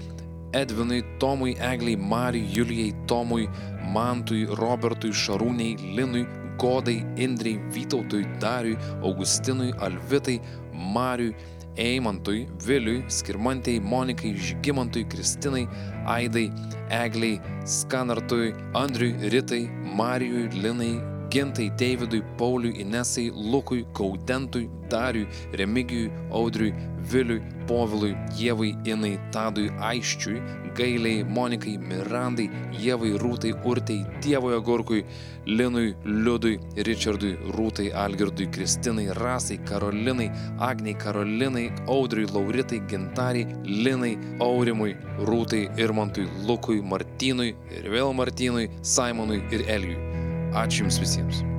Edvinui, Tomui, Egliai, Marijui, Julijai, Tomui, Mantui, Robertui, Šarūniai, Linui, Godai, Indrei, Vytautui, Dariui, Augustinui, Alvitai, Mariui, Eimantui, Viliui, Skirmantei, Monikai, Žygimantui, Kristinai, Aidai, Egliai, Skanartui, Andriui, Ritai, Marijui, Linai, Gintai, Davidui, Pauliui, Inesai, Lukui, Gaudentui, Dariui, Remigijui, Audriui, Viliui, Povilui, Jėvai, Inai, Tadui, Aiščiui, Gailiai, Monikai, Mirandai, Jėvai, Rūtai, Urtai, Dievoje Gorkui, Linui, Liudui, Richardui, Rūtai, Algirdui, Kristinai, Rasai, Karolinai, Agniai, Karolinai, Audriui, Lauritai, Gintariai, Linai, Aurimui, Rūtai, Irmantui, Lukui, Martynui ir vėl Martynui, Simonui ir Elijui. Ačiū Jums visiems.